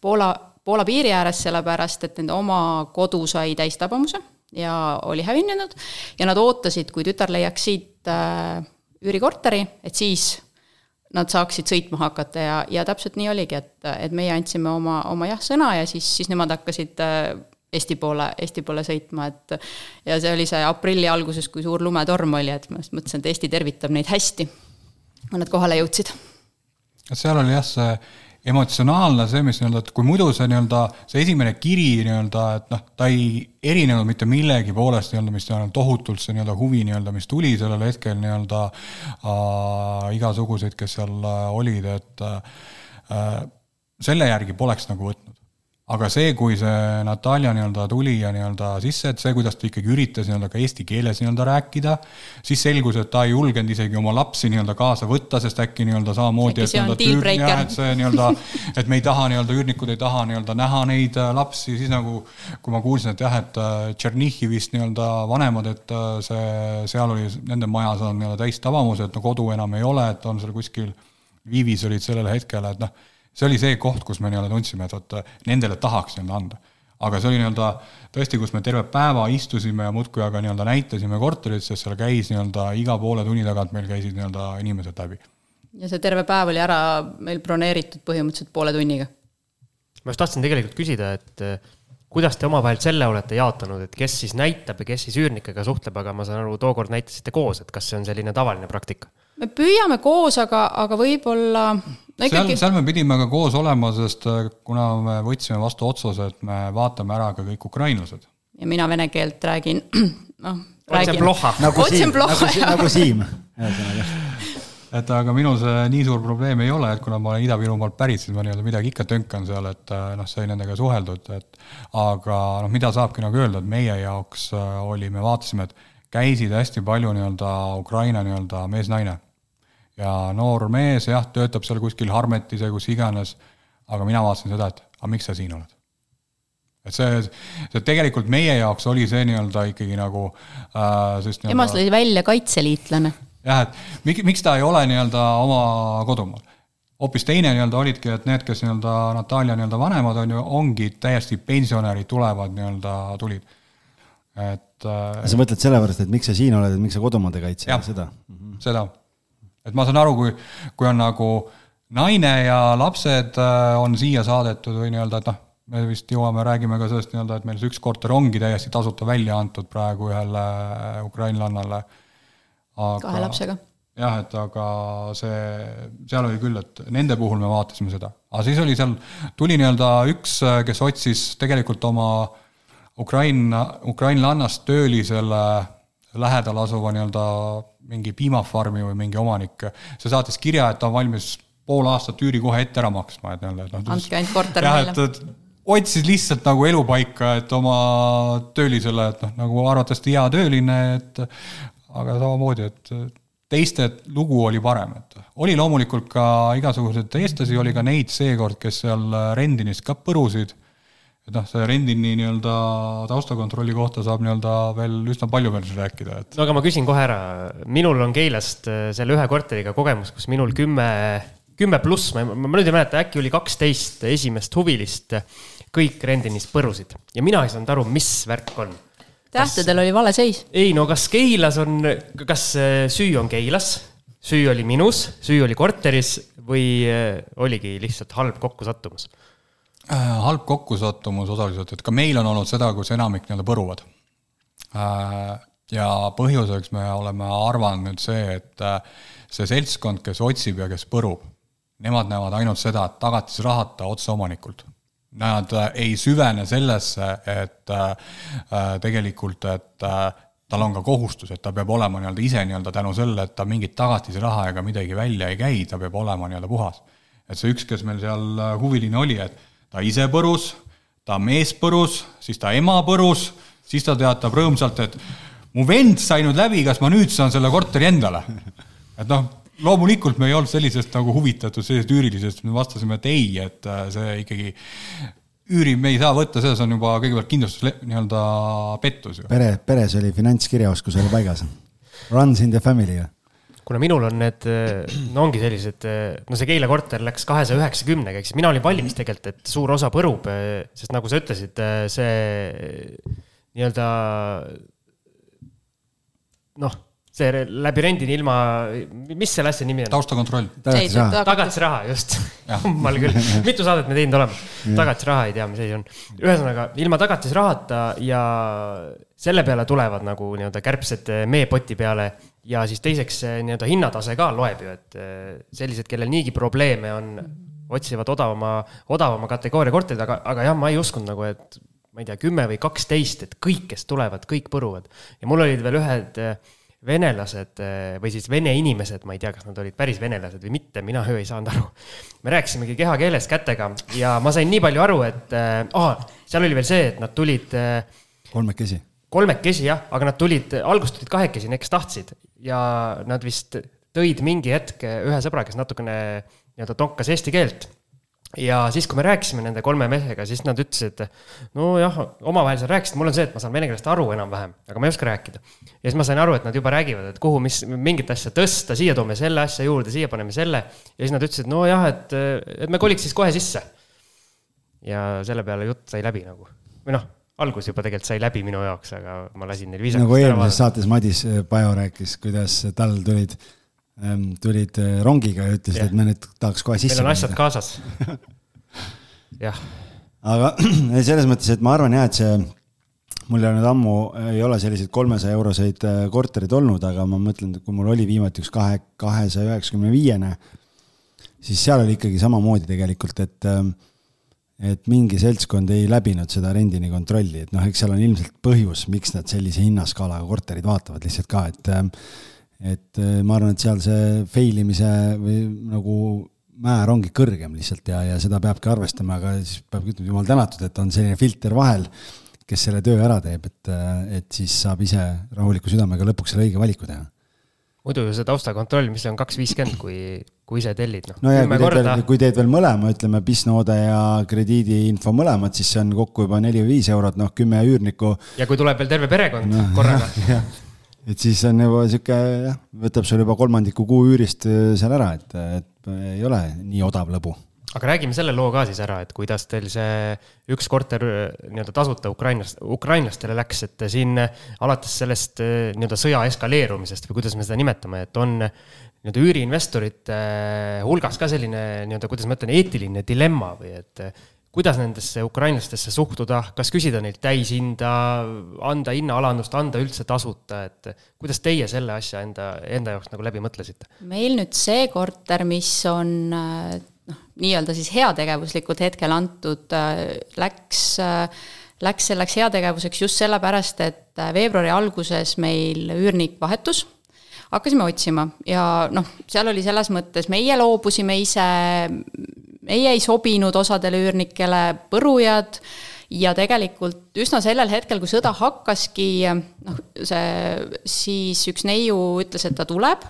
Poola Poola piiri ääres, sellepärast et nende oma kodu sai täistabamuse ja oli hävinenud ja nad ootasid, kui tütar leiaks siit äh, üürikorteri, et siis nad saaksid sõitma hakata ja, ja täpselt nii oligi, et, et meie andsime oma, oma jah-sõna ja siis, siis nemad hakkasid äh, Eesti poole, Eesti poole sõitma, et ja see oli see aprilli alguses, kui suur lumetorm oli, et ma mõtlesin, et Eesti tervitab neid hästi. Nad kohale jõudsid. seal oli jah, see emotsionaalne see, mis nii-öelda, et kui muidu see nii-öelda, see esimene kiri nii-öelda, et noh, ta ei erinenud mitte millegi poolest nii-öelda, mis nii-öelda tohutult see nii-öelda huvi nii-öelda, mis tuli sellel hetkel nii-öelda äh, igasuguseid, kes seal olid, et äh, selle järgi poleks nagu võtnud aga see, kui see Natalja nii-öelda tuli ja nii-öelda sisse, et see, kuidas ta ikkagi üritas nii-öelda ka eesti keeles nii-öelda rääkida, siis selgus, et ta ei julgenud isegi oma lapsi nii-öelda kaasa võtta, sest äkki nii-öelda samamoodi, et nii-öelda et see nii-öelda, et me ei taha nii-öelda, üürnikud ei taha nii-öelda näha neid äh, lapsi, siis nagu kui ma kuulsin, et jah, et äh, Tšernihhivist nii-öelda vanemad, et äh, see, seal oli, nende majas on nii-öelda täistabamus, et no kodu enam ei ole, et on seal kuskil Viivis olid sellel hetkel, et noh see oli see koht, kus me nii-öelda tundsime, et vot nendele tahaks nii-öelda anda. aga see oli nii-öelda tõesti, kus me terve päeva istusime ja muudkui aga nii-öelda näitasime korterit, sest seal käis nii-öelda iga poole tunni tagant meil käisid nii-öelda inimesed läbi. ja see terve päev oli ära meil broneeritud põhimõtteliselt poole tunniga. ma just tahtsin tegelikult küsida, et eh, kuidas te omavahel selle olete jaotanud, et kes siis näitab ja kes siis üürnikega suhtleb, aga ma saan aru, tookord näitasite koos, et kas see on selline tavaline praktika? Me püüame koos, aga, aga võib-olla no ikkagi... seal, seal me pidime ka koos olema, sest äh, kuna me võtsime vastu otsuse, et me vaatame ära ka kõik ukrainlased. ja mina vene keelt räägin, noh. otse ploha. nagu Siim, nagu, nagu Siim, ühesõnaga et aga minul see nii suur probleem ei ole, et kuna ma olen Ida-Virumaalt pärit, siis ma nii-öelda midagi ikka tönkan seal, et äh, noh, sai nendega suheldud, et aga noh, mida saabki nagu öelda, et meie jaoks äh, oli, me vaatasime, et käisid hästi palju nii-öelda Ukraina nii-öelda mees-naine ja noor mees jah, töötab seal kuskil Harmetis ja kus iganes, aga mina vaatasin seda, et aga miks sa siin oled? et see, see tegelikult meie jaoks oli see nii-öelda ikkagi nagu äh, sest nii-öelda temast lõi välja kaitseliitlane. jah, et miks, miks ta ei ole nii-öelda oma kodumaal. hoopis teine nii-öelda olidki, et need, kes nii-öelda Natalja nii-öelda vanemad on ju, ongi täiesti pensionärid, tulevad nii-öelda tulid. et äh, sa mõtled sellepärast, et miks sa siin oled, et miks sa kodumaad ei kaitse, seda? seda et ma saan aru, kui, kui on nagu naine ja lapsed äh, on siia saadetud või nii-öelda, et noh, me vist jõuame, räägime ka sellest nii-öelda, et meil see üks korter ongi täiesti tasuta välja antud praegu ühele äh, ukrainlannale. kahe lapsega. jah, et aga see, seal oli küll, et nende puhul me vaatasime seda, aga siis oli seal, tuli nii-öelda üks, äh, kes otsis tegelikult oma Ukraina, ukrainlannast töölisele lähedal asuva nii-öelda mingi piimafarmi või mingi omanik, see saatis kirja, et ta on valmis pool aastat üüri kohe ette ära maksma, et et noh. andke ainult korter meile. otsis lihtsalt nagu elupaika, et oma töölisele, et noh, nagu arvatavasti hea tööline, et aga samamoodi, et teiste lugu oli parem, et oli loomulikult ka igasuguseid eestlasi, oli ka neid seekord, kes seal Rendinis ka põrusid et noh, see Rendini nii-öelda taustakontrolli kohta saab nii-öelda veel üsna palju veel rääkida, et. no aga ma küsin kohe ära, minul on Keilast äh, selle ühe korteriga kogemus, kus minul kümme, kümme pluss, ma, ma nüüd ei mäleta, äkki oli kaksteist esimest huvilist, kõik Rendinis põrusid ja mina ei saanud aru, mis värk on. tähtedel oli vale seis. ei no kas Keilas on, kas äh, süü on Keilas, süü oli minus, süü oli korteris või äh, oligi lihtsalt halb kokkusattumus halb kokkusattumus osaliselt, et ka meil on olnud seda, kus enamik nii-öelda põruvad. Äh, ja põhjuseks me oleme arvanud nüüd see, et äh, see seltskond, kes otsib ja kes põrub, nemad näevad ainult seda, et tagatisrahata otse omanikult. Nad ei süvene sellesse, et tegelikult, et tal on ka kohustus, et ta peab olema nii-öelda ise nii-öelda tänu selle, et ta mingit tagatisraha ega midagi välja ei käi, ta peab olema nii-öelda puhas. et see üks, kes meil seal huviline oli, et ta ise põrus, ta mees põrus, siis ta ema põrus, siis ta teatab rõõmsalt, et mu vend sai nüüd läbi, kas ma nüüd saan selle korteri endale? et noh, loomulikult me ei olnud sellisest nagu huvitatud, sellisest üürilisest, me vastasime, et ei, et äh, see ikkagi üüri me ei saa võtta, selles on juba kõigepealt kindlustus nii-öelda pettus ju. pere, peres oli finantskirjaoskus oli paigas. Runs in the family kuna minul on need, no ongi sellised, no see Keila korter läks kahesaja üheksakümnega, ehk siis mina olin valmis tegelikult, et suur osa põrub, sest nagu sa ütlesid, see nii-öelda noh, see labürindini ilma, mis selle asja nimi on? taustakontroll. tagatisraha, just. jummal küll, mitu saadet me teinud oleme. tagatisraha ei tea, mis asi on. ühesõnaga ilma tagatisrahata ja selle peale tulevad nagu nii-öelda kärbsed meepoti peale ja siis teiseks see nii-öelda hinnatase ka loeb ju, et eh, sellised, kellel niigi probleeme on, otsivad odavama, odavama kategooria korterid, aga, aga jah, ma ei uskunud nagu, et ma ei tea, kümme või kaksteist, et kõik, kes tulevad, kõik põruvad. ja mul olid veel ühed eh, venelased eh, või siis vene inimesed, ma ei tea, kas nad olid päris venelased või mitte, mina ju ei saanud aru. me rääkisimegi kehakeeles kätega ja ma sain nii palju aru, et äh, seal oli veel see, et nad tulid äh,. kolmekesi kolmekesi jah, aga nad tulid, alguses tulid kahekesi, need, kes tahtsid ja nad vist tõid mingi hetk ühe sõbra, kes natukene nii-öelda tonkas eesti keelt. Ja siis, kui me rääkisime nende kolme mehega, siis nad ütlesid, et nojah, omavahel seal rääkisid, mul on see, et ma saan vene keelest aru enam-vähem, aga ma ei oska rääkida. ja siis ma sain aru, et nad juba räägivad, et kuhu, mis, mingit asja tõsta, siia toome selle asja juurde, siia paneme selle. ja siis nad ütlesid, nojah, et, et me koliks siis kohe sisse. ja selle peale jutt sai läbi nagu, või noh algus juba tegelikult sai läbi minu jaoks, aga ma lasin neil viisakalt. nagu eelmises saates Madis Pajo rääkis, kuidas tal tulid tulid äh, rongiga ja ütlesid, et me nüüd tahaks kohe sisse. meil on asjad kaasas. jah. aga selles mõttes, et ma arvan jah, et see, mul ei ole nüüd ammu, ei ole selliseid kolmesaja euroseid äh, korterid olnud, aga ma mõtlen, et kui mul oli viimati üks kahe, kahesaja üheksakümne viiene, siis seal oli ikkagi samamoodi tegelikult, et ähm, et mingi seltskond ei läbinud seda rendini kontrolli, et noh, eks seal on ilmselt põhjus, miks nad sellise hinnaskaalaga korterid vaatavad lihtsalt ka, et et äh, ma arvan, et seal see fail imise või nagu määr ongi kõrgem lihtsalt ja, ja seda peabki arvestama, aga siis peab ütlema, jumal tänatud, et on selline filter vahel, kes selle töö ära teeb, et, äh, et siis saab ise rahuliku südamega lõpuks selle õige valiku teha. muidu ju see taustakontroll, mis on kaks viiskümmend, kui, kui ise tellid, noh. no ja kui teed, veel, kui teed veel mõlema, ütleme, PIS-noode ja krediidiinfo mõlemad, siis see on kokku juba neli või viis eurot, noh, kümme üürnikku. ja kui tuleb veel terve perekond no, korraga et siis on juba sihuke jah, võtab sul juba kolmandiku kuu üürist äh, seal ära, et, et ei ole nii odav lõbu. aga räägime selle loo ka siis ära, et kuidas teil see üks korter äh, nii-öelda tasuta ukrainlast, ukrainlastele läks, et siin alates sellest äh, nii-öelda sõja eskaleerumisest või kuidas me seda nimetame, et on nii-öelda üüriinvestorite hulgas ka selline nii-öelda, kuidas ma ütlen, eetiline dilemma või et kuidas nendesse ukrainlastesse suhtuda, kas küsida neilt täishinda, anda hinnaalandust, anda üldse tasuta, et kuidas teie selle asja enda, enda jaoks nagu läbi mõtlesite? meil nüüd see korter, mis on noh, nii-öelda siis heategevuslikult hetkel antud, läks, läks selleks heategevuseks just sellepärast, et veebruari alguses meil üürnik vahetus hakkasime otsima ja noh, seal oli selles mõttes, meie loobusime ise meie ei sobinud osadele üürnikele, põrujad ja tegelikult üsna sellel hetkel, kui sõda hakkaski, noh, see, siis üks neiu ütles, et ta tuleb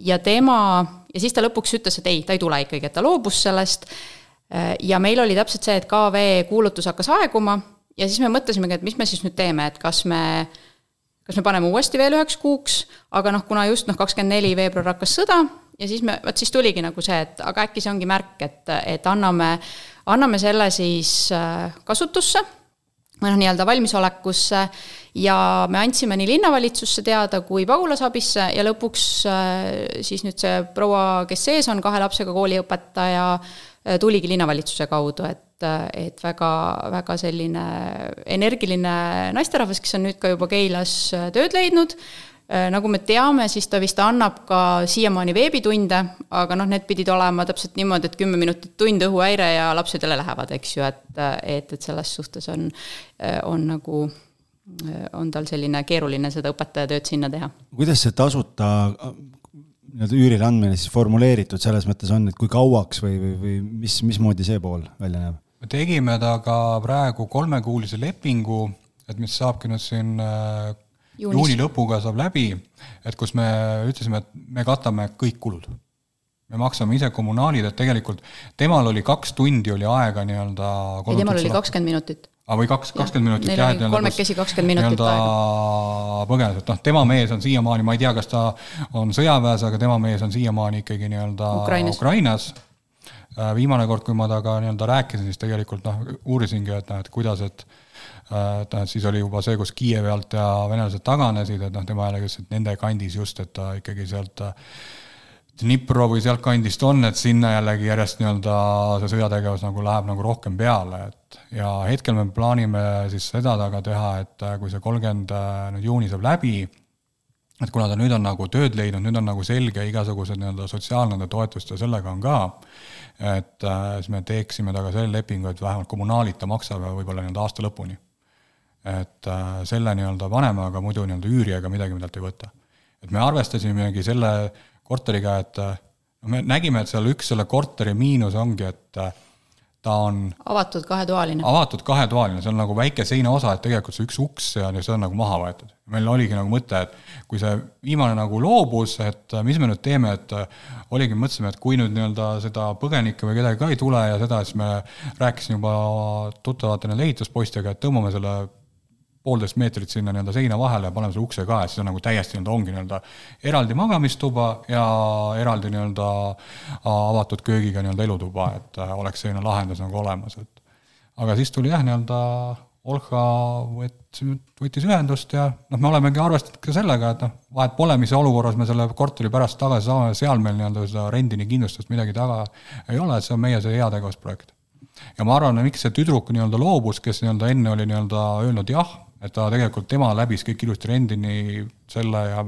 ja tema, ja siis ta lõpuks ütles, et ei, ta ei tule ikkagi, et ta loobus sellest. ja meil oli täpselt see, et KV kuulutus hakkas aeguma ja siis me mõtlesimegi, et mis me siis nüüd teeme, et kas me kas me paneme uuesti veel üheks kuuks, aga noh, kuna just noh, kakskümmend neli veebruar hakkas sõda, ja siis me, vot siis tuligi nagu see, et aga äkki see ongi märk, et, et anname, anname selle siis äh, kasutusse või noh, nii-öelda valmisolekusse. Ja me andsime nii linnavalitsusse teada kui pagulasabisse ja lõpuks äh, siis nüüd see proua, kes sees on, kahe lapsega kooliõpetaja, äh, tuligi linnavalitsuse kaudu, et et väga, väga selline energiline naisterahvas, kes on nüüd ka juba Keilas tööd leidnud nagu me teame, siis ta vist annab ka siiamaani veebitunde, aga noh, need pidid olema täpselt niimoodi, et kümme minutit tund õhuhäire ja lapsed jälle lähevad, eks ju, et, et, et selles suhtes on, on nagu, on tal selline keeruline seda õpetajatööd sinna teha. kuidas see tasuta nii-öelda üürile andmine siis formuleeritud selles mõttes on, et kui kauaks või, või, või mis, mismoodi see pool välja näeb? me tegime temaga praegu kolmekuulise lepingu, et mis saabki nüüd siin juuni lõpuga saab läbi, et kus me ütlesime, et me katame kõik kulud. me maksame ise kommunaalid, et tegelikult temal oli kaks tundi oli aega nii-öelda ei, temal oli kakskümmend minutit aa, või kaks, kakskümmend minutit jah, et kolmekesi kakskümmend minutit aega. põgenes, et noh, tema mees on siiamaani, ma ei tea, kas ta on sõjaväes, aga tema mees on siiamaani ikkagi nii-öelda Ukrainas, Ukrainas. Äh, viimane kord, kui ma temaga nii-öelda rääkisin, siis tegelikult noh, uurisingi, et noh, et kuidas, et noh, et siis oli juba see, kus Kiievi alt ja venelased taganesid, et noh, tema jällegi ütles, et nende kandis just, et ta ikkagi sealt äh, Dnipro või sealtkandist on, et sinna jällegi järjest nii-öelda see sõjategevus nagu läheb nagu rohkem peale, et ja hetkel me plaanime siis seda taga teha, et äh, kui see kolmkümmend äh, nüüd juuni saab läbi, et kuna ta nüüd on nagu tööd leidnud, nüüd on nagu selge igasugused nii-öelda sotsiaalnende toetust ja sellega on ka, et siis me teeksime temaga selle lepingu, et vähemalt kommunaalid ta maksab võib-olla nii-öelda aasta lõpuni et äh, selle nii-öelda paneme, aga muidu nii-öelda üüri ega midagi talt ei võta. et me arvestasimegi selle korteriga, et äh, me nägime, et seal üks selle korteri miinus ongi, et äh, ta on avatud kahetoaline. avatud kahetoaline, see on nagu väike seinaosa, et tegelikult see üks uks seal ja see on nagu maha võetud. meil oligi nagu mõte, et kui see viimane nagu loobus, et mis me nüüd teeme, et oligi, mõtlesime, et kui nüüd nii-öelda seda põgenikke või kedagi ka ei tule ja seda, siis me rääkisime juba tuttavate nende ehituspoistega, et tõmbame selle poolteist meetrit sinna nii-öelda seina vahele ja paneme selle ukse ka, et siis on nagu täiesti nii-öelda ongi nii-öelda eraldi magamistuba ja eraldi nii-öelda avatud köögiga nii-öelda elutuba, et äh, oleks selline lahendus nagu olemas, et aga siis tuli jah, nii-öelda Olga võttis, võttis ühendust ja noh, me olemegi arvestanud ka sellega, et noh, vahet pole, mis olukorras me selle korteri pärast tagasi saame, seal meil nii-öelda seda rendini kindlustust midagi taga ei ole, et see on meie see heategevusprojekt. ja ma arvan, miks see tüdruk nii-öelda loobus, kes nii-öelda enne oli nii-öelda öelnud jah et ta tegelikult, tema läbis kõik ilusti rendini selle ja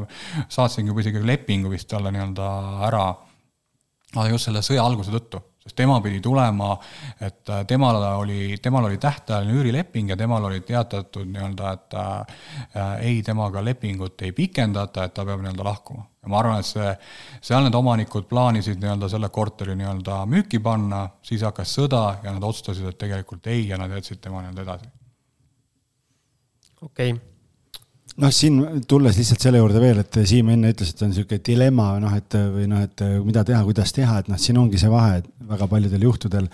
saatsingi juba isegi lepingu vist talle nii-öelda ära, aga just selle sõja alguse tõttu, sest tema pidi tulema, et temal oli, temal oli tähtajaline üürileping ja temal oli teatatud nii-öelda, et äh, ei, temaga lepingut ei pikendata, et ta peab nii-öelda lahkuma. ja ma arvan, et see, seal need omanikud plaanisid nii-öelda selle korteri nii-öelda müüki panna, siis hakkas sõda ja nad otsustasid, et tegelikult ei ja nad jätsid tema nii-öelda edasi okei. Okay noh, siin tulles lihtsalt selle juurde veel, et Siim enne ütles, et on niisugune dilemma noh, et või noh, et mida teha, kuidas teha, et noh, siin ongi see vahe väga paljudel juhtudel,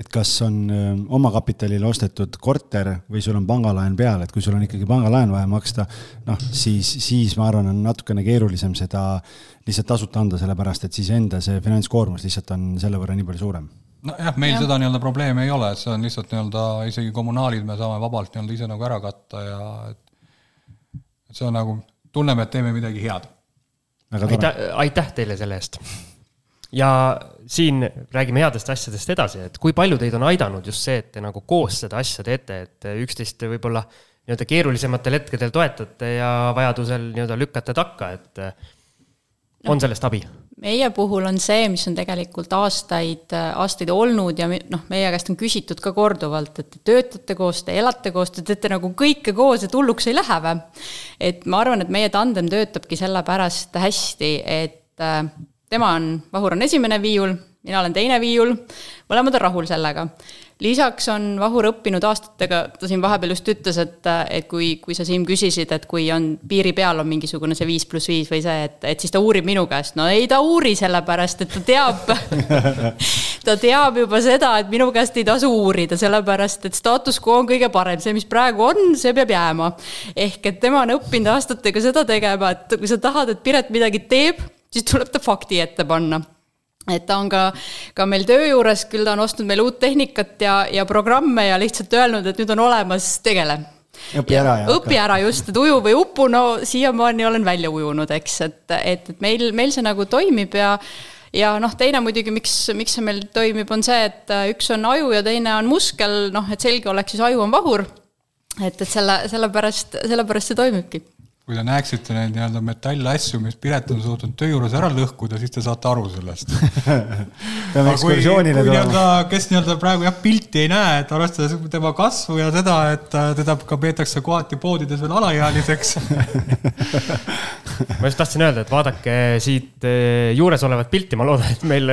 et kas on omakapitalil ostetud korter või sul on pangalaen peal, et kui sul on ikkagi pangalaen vaja maksta, noh, siis, siis ma arvan, on natukene keerulisem seda lihtsalt tasuta anda, sellepärast et siis enda see finantskoormus lihtsalt on selle võrra nii palju suurem nojah, meil ja. seda nii-öelda probleemi ei ole, et see on lihtsalt nii-öelda isegi kommunaalid me saame vabalt nii-öelda ise nagu ära katta ja et, et see on nagu, tunneme, et teeme midagi head. aitäh, aitäh teile selle eest. ja siin räägime headest asjadest edasi, et kui palju teid on aidanud just see, et te nagu koos seda asja teete, et üksteist võib-olla nii-öelda keerulisematel hetkedel toetate ja vajadusel nii-öelda lükkate takka, et on sellest abi? Meie puhul on see, mis on tegelikult aastaid, aastaid olnud ja noh, meie käest on küsitud ka korduvalt, et te töötate koos, te elate koos, te teete nagu kõike koos, et hulluks ei lähe või? et ma arvan, et meie tandem töötabki sellepärast hästi, et äh, tema on, Vahur on esimene viiul, mina olen teine viiul, mõlemad on rahul sellega lisaks on Vahur õppinud aastatega, ta siin vahepeal just ütles, et, et kui, kui sa, Siim, küsisid, et kui on piiri peal on mingisugune see viis pluss viis või see, et, et siis ta uurib minu käest. no ei, ta uuri sellepärast, et ta teab ta teab juba seda, et minu käest ei tasu uurida, sellepärast et status quo on kõige parem, see, mis praegu on, see peab jääma. ehk et tema on õppinud aastatega seda tegema, et kui sa tahad, et Piret midagi teeb, siis tuleb ta fakti ette panna et ta on ka, ka meil töö juures, küll ta on ostnud meil uut tehnikat ja, ja programme ja lihtsalt öelnud, et nüüd on olemas, tegele. õpi ära ja, ja õpi ära just, et uju või upu, no siiamaani olen välja ujunud, eks, et, et, et meil, meil see nagu toimib ja ja noh, teine muidugi, miks, miks see meil toimib, on see, et üks on aju ja teine on muskel, noh, et selge oleks, siis aju on vahur. et, et selle, sellepärast, sellepärast see toimibki kui te näeksite neid nii-öelda metallasju, mis Piret on suutnud töö juures ära lõhkuda, siis te saate aru sellest peame ekskursioonile tulema. kes nii-öelda praegu jah, pilti ei näe, et arvestades tema kasvu ja seda, et äh, teda ka peetakse kohati poodides veel alaealiseks ma just tahtsin öelda, et vaadake siit äh, juures olevat pilti, ma loodan, et meil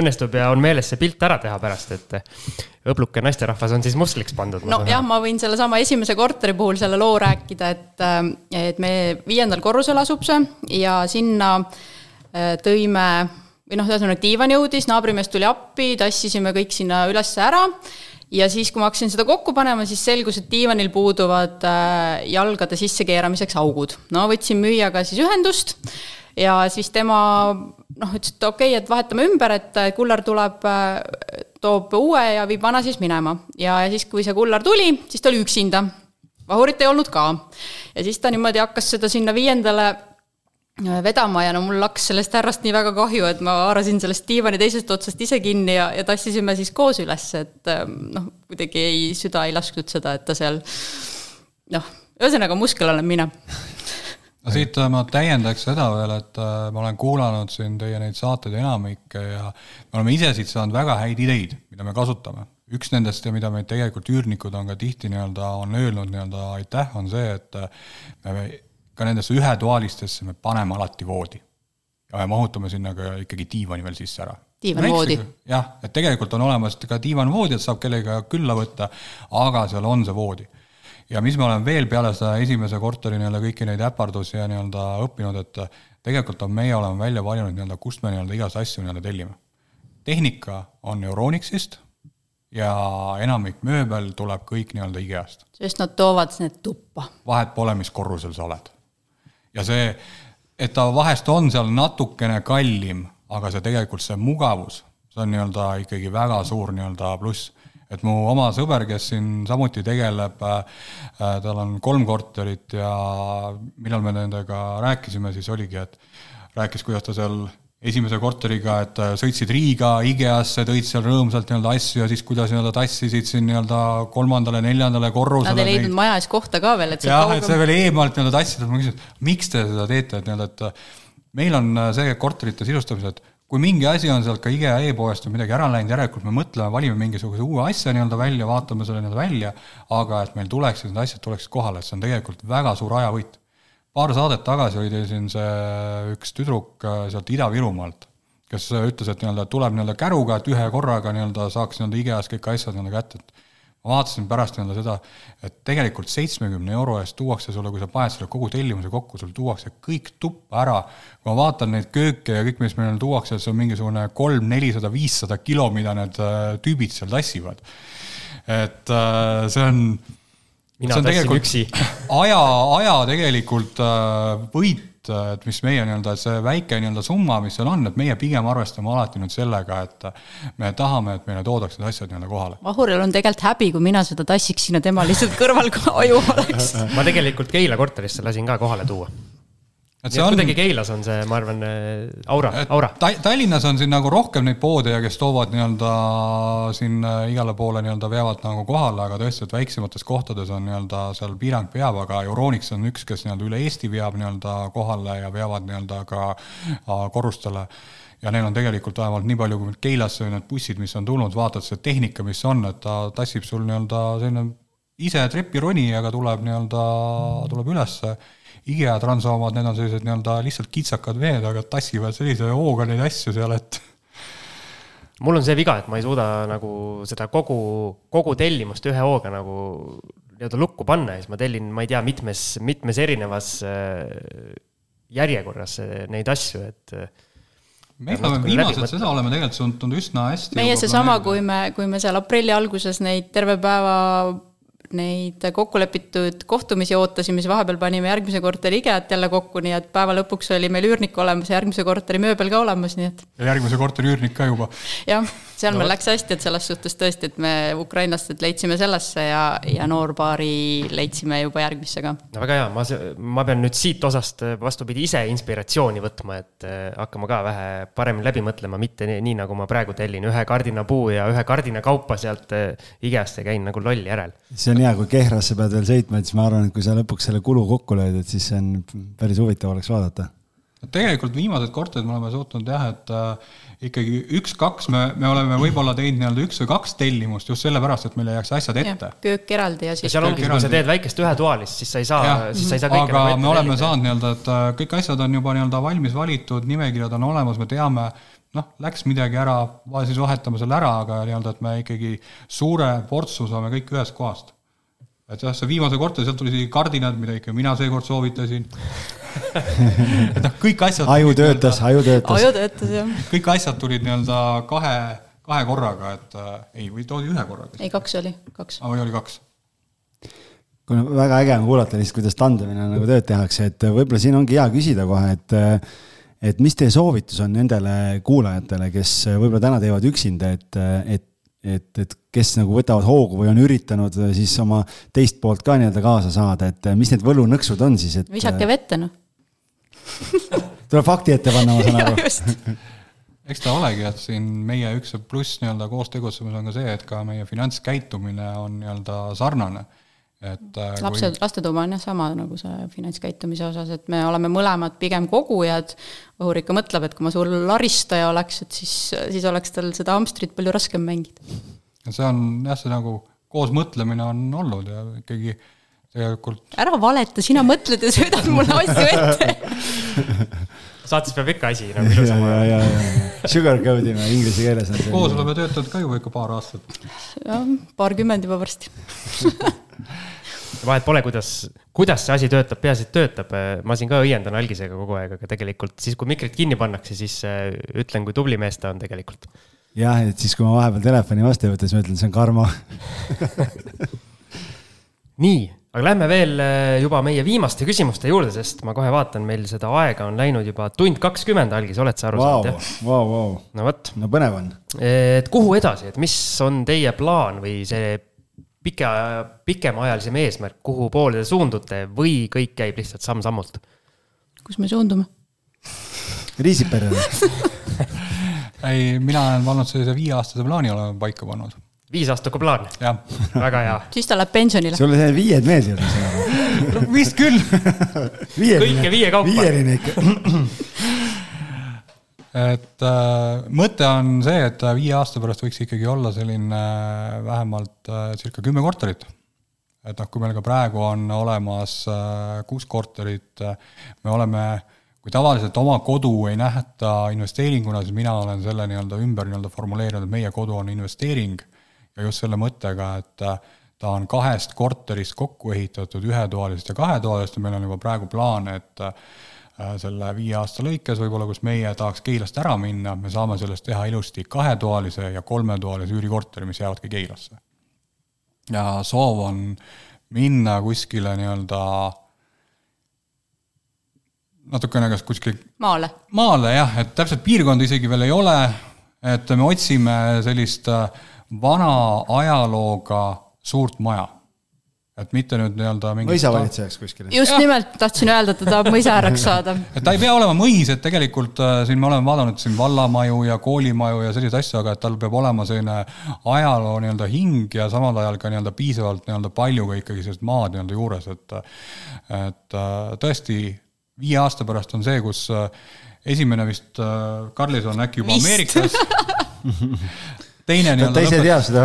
õnnestub ja on meeles see pilt ära teha pärast, et õbluke naisterahvas on siis mustliks pandud. no jah, ma võin sellesama esimese korteri puhul selle loo rääkida, et, äh, et me viiendal korrusel asub see ja sinna äh, tõime või noh, ühesõnaga diivan jõudis, naabrimees tuli appi, tassisime kõik sinna üles ära ja siis, kui ma hakkasin seda kokku panema, siis selgus, et diivanil puuduvad äh, jalgade sissekeeramiseks augud. no võtsin müüjaga siis ühendust ja siis tema noh, ütles, et okei okay,, et vahetame ümber, et kullar tuleb toob uue ja viib vana siis minema. ja siis, kui see kullar tuli, siis ta oli üksinda. vahurit ei olnud ka. ja siis ta niimoodi hakkas seda sinna viiendale äh, vedama ja no mul hakkas sellest härrast nii väga kahju, et ma haarasin sellest diivani teisest otsast ise kinni ja, ja tassisime siis koos üles, et ähm, noh, kuidagi ei, süda ei lasknud seda, et ta seal noh, ühesõnaga muskel olen mina no siit äh, ma täiendaks seda veel, et äh, ma olen kuulanud siin teie neid saateid enamikke ja me oleme ise siit saanud väga häid ideid, mida me kasutame. üks nendest ja mida meid tegelikult üürnikud on ka tihti nii-öelda, on öelnud nii-öelda aitäh, on see, et äh, me ka nendesse ühetoalistesse me paneme alati voodi. ja me mahutame sinna ka ikkagi diivani veel sisse ära. diivanvoodi. jah, et tegelikult on olemas ka diivanvoodi, et saab kellega külla võtta, aga seal on see voodi. Ja mis me oleme veel peale seda esimese korteri nii-öelda kõiki neid äpardusi ja nii-öelda õppinud, et tegelikult on, meie oleme välja valinud nii-öelda, kust me nii-öelda igast asju nii-öelda tellime. tehnika on Euronixist ja enamik mööbel tuleb kõik nii-öelda IKEA-st. sest nad toovad need tuppa. vahet pole, mis korrusel sa oled. ja see, et ta vahest on seal natukene kallim, aga see tegelikult, see mugavus, see on nii-öelda ikkagi väga suur nii-öelda pluss. Et mu oma sõber, kes siin samuti tegeleb äh,, tal on kolm korterit ja millal me nendega rääkisime, siis oligi, et rääkis, kuidas ta seal esimese korteriga, et äh, sõitsid Riiga IKEA-sse, tõid seal rõõmsalt nii-öelda asju ja siis kuidas nii-öelda tassisid siin nii-öelda kolmandale-neljandale korrusele. Nad ei leidnud maja ees kohta ka veel, et jah, et see veel eemalt nii-öelda tassida, ma küsisin, et miks te seda teete, et nii-öelda, et äh, meil on äh, see korterite sisustamisel, et kui mingi asi on sealt ka IKEA e-poest või midagi ära läinud, järelikult me mõtleme, valime mingisuguse uue asja nii-öelda välja, vaatame selle nii-öelda välja, aga et meil tuleksid need asjad, tuleksid kohale, et see on tegelikult väga suur ajavõit. Paar saadet tagasi oli teil siin see üks tüdruk äh, sealt Ida-Virumaalt, kes ütles, et nii-öelda tuleb nii-öelda käruga, et ühe korraga nii-öelda saaks nii-öelda IKEA-s kõik asjad nii-öelda kätte, et ma vaatasin pärast nii-öelda seda, et tegelikult seitsmekümne euro eest tuuakse sulle, kui sa paned selle kogu tellimuse kokku, sul tuuakse kõik tuppa ära. kui ma vaatan neid kööke ja kõik, mis meile tuuakse, see on mingisugune kolm, nelisada, viissada kilo, mida need äh, tüübid seal tassivad. et äh, see on mina tassin üksi. aja, aja tegelikult äh, võit, et mis meie nii-öelda see väike nii-öelda summa, mis seal on, et meie pigem arvestame alati nüüd sellega, et me tahame, et meile toodaks need asjad nii-öelda kohale. Vahuril on tegelikult häbi, kui mina seda tassiksin ja tema lihtsalt kõrval aju oleks. ma tegelikult Keila korterisse lasin ka kohale tuua et see on kuidagi Keilas on see, ma arvan, äh, aura, aura ta,. Tallinnas on siin nagu rohkem neid poode ja kes toovad nii-öelda siin äh, igale poole nii-öelda veavad nagu kohale, aga tõesti, et väiksemates kohtades on nii-öelda seal piirang peab, aga Euronix on üks, kes nii-öelda üle Eesti veab nii-öelda kohale ja veavad nii-öelda ka äh, korrustele ja neil on tegelikult vähemalt nii palju, kui Keilasse need bussid, mis on tulnud, vaatad see tehnika, mis on, et ta tassib sul nii-öelda selline ise trepironi, aga tuleb nii-öelda, tuleb ülesse IKEA transomad, need on sellised nii-öelda lihtsalt kitsakad veed, aga tassivad sellise hooga neid asju seal, et mul on see viga, et ma ei suuda nagu seda kogu, kogu tellimust ühe hooga nagu nii-öelda lukku panna ja siis ma tellin, ma ei tea, mitmes, mitmes erinevas äh, järjekorras äh, neid asju, et äh, me oleme viimased, seda oleme tegelikult suutnud üsna hästi. meie seesama, kui me, kui me seal aprilli alguses neid terve päeva neid kokkulepitud kohtumisi ootasime, siis vahepeal panime järgmise korteri IKEA-t jälle kokku, nii et päeva lõpuks oli meil üürnik olemas ja järgmise korteri mööbel ka olemas, nii et. ja järgmise korteri üürnik ka juba. jah, seal no, meil läks hästi, et selles suhtes tõesti, et me ukrainlased leidsime sellesse ja, ja noorpaari leidsime juba järgmisse ka. no väga hea, ma, ma pean nüüd siit osast vastupidi ise inspiratsiooni võtma, et äh, hakkama ka vähe paremini läbi mõtlema, mitte nii, nii nagu ma praegu tellin ühe kardinapuu ja ühe kardinakaupa sealt äh, IKEA-st ja käin nagu loll järel. see on on hea, kui Kehrasse pead veel sõitma, et siis ma arvan, et kui sa lõpuks selle kulu kokku lööd, et siis see on päris huvitav oleks vaadata. tegelikult viimased korterid me oleme suutnud jah, et äh, ikkagi üks-kaks me, me oleme võib-olla teinud nii-öelda üks või kaks tellimust just sellepärast, et meil ei jääks asjad ette. köök eraldi ja siis. seal ongi, kui sa teed väikest ühetoalist, siis sa ei saa, siis sa ei saa kõike. aga me oleme saanud nii-öelda, et äh, kõik asjad on juba nii-öelda valmis valitud, nimekirjad on olemas, me teame noh, läks midagi ära, siis vahetame selle ära, aga nii-öelda, et me ikkagi suure portsu saame kõik ühest kohast et jah, see viimase korteri, sealt tuli isegi kardinad, mida ikka mina seekord soovitasin et noh, kõik asjad. aju töötas, aju töötas. aju töötas, jah. kõik asjad tulid nii-öelda kahe, kahe korraga, et äh, ei, või toodi ühe korraga. ei, kaks oli, kaks. aa, või oli kaks? kuule, väga äge on kuulata lihtsalt, kuidas tandemina nagu tööd tehakse, et võib-olla siin ongi hea küsida kohe, et et mis teie soovitus on nendele kuulajatele, kes võib-olla täna teevad üksinda, et, et et, et kes nagu võtavad hoogu või on üritanud äh, siis oma teist poolt ka nii-öelda kaasa saada, et äh, mis need võlunõksud on siis, et. visake äh, vette, noh. Tuleb fakti ette panna, ma saan aru. eks ta olegi, et siin meie üks pluss nii-öelda koos tegutsemises on ka see, et ka meie finantskäitumine on nii-öelda sarnane et äh, lapsed kui..., lastetuba on jah sama nagu see finantskäitumise osas, et me oleme mõlemad pigem kogujad, Õhur ikka mõtleb, et kui ma suur laristaja oleks, et siis, siis oleks tal seda hamstrit palju raskem mängida. see on jah, see nagu koosmõtlemine on olnud ja ikkagi tegelikult ära valeta, sina mõtled ja söödad mulle asju ette saates peab ikka asi nagu ja, ilusam ja, olema. sugarcoat ime inglise keeles on koos see. oleme töötanud ka juba ikka paar aastat. jah, paarkümmend juba varsti. vahet pole, kuidas, kuidas see asi töötab, peaasi, et töötab. ma siin ka õiendan algisega kogu aeg, aga tegelikult siis, kui mikrid kinni pannakse, siis äh, ütlen, kui tubli mees ta on tegelikult. jah, et siis, kui ma vahepeal telefoni vastu ei võta, siis ma ütlen, see on Karmo. nii, aga lähme veel äh, juba meie viimaste küsimuste juurde, sest ma kohe vaatan, meil seda aega on läinud juba tund kakskümmend algis, oled sa aru Vau, saanud, jah? vau, vau, no vot, no põnev on. et kuhu edasi, et mis on teie plaan või see pika, pikemaajalisem eesmärk, kuhu poole te suundute või kõik käib lihtsalt samm-sammult? kus me suundume? Riisiperre, ei, mina olen pannud sellise viieaastase plaani oleme paika pannud, viisaastaku plaan, väga hea. siis ta läheb pensionile. sulle see viied ma saan aru. vist küll. Kõike viie kaupa. viieline ikka. et äh, mõte on see, et äh, viie aasta pärast võiks ikkagi olla selline äh, vähemalt äh, circa kümme korterit. et noh, kui meil ka praegu on olemas äh, kuus korterit äh,, me oleme, kui tavaliselt oma kodu ei nähta investeeringuna, siis mina olen selle nii-öelda ümber nii-öelda formuleerinud, et meie kodu on investeering ja just selle mõttega, et äh, ta on kahest korterist kokku ehitatud, ühetoalisest ja kahetoalisest ja meil on juba praegu plaan, et äh, selle viie aasta lõikes võib-olla, kus meie tahaks Keilast ära minna, me saame sellest teha ilusti kahetoalise ja kolmetoalise üürikorteri, mis jäävadki Keilasse. ja soov on minna kuskile nii-öelda natukene kas kuskil maale. maale jah, et täpselt piirkonda isegi veel ei ole, et me otsime sellist äh, vana ajalooga suurt maja. et mitte nüüd nii-öelda mingi mõisavalitsejaks kuskil. just nimelt tahtsin öelda, et ta tahab mõisaääreks saada. et ta ei pea olema mõis, et tegelikult äh, siin me oleme vaadanud siin vallamaju ja koolimaju ja selliseid asju, aga et tal peab olema selline ajaloo nii-öelda hing ja samal ajal ka nii-öelda piisavalt nii-öelda palju ka ikkagi sellist maad nii-öelda juures, et et äh, tõesti viie aasta pärast on see, kus äh, esimene vist Karlis on äkki juba Vist. Ameerikas. teine ta nii-öelda ise lõpeb teab seda.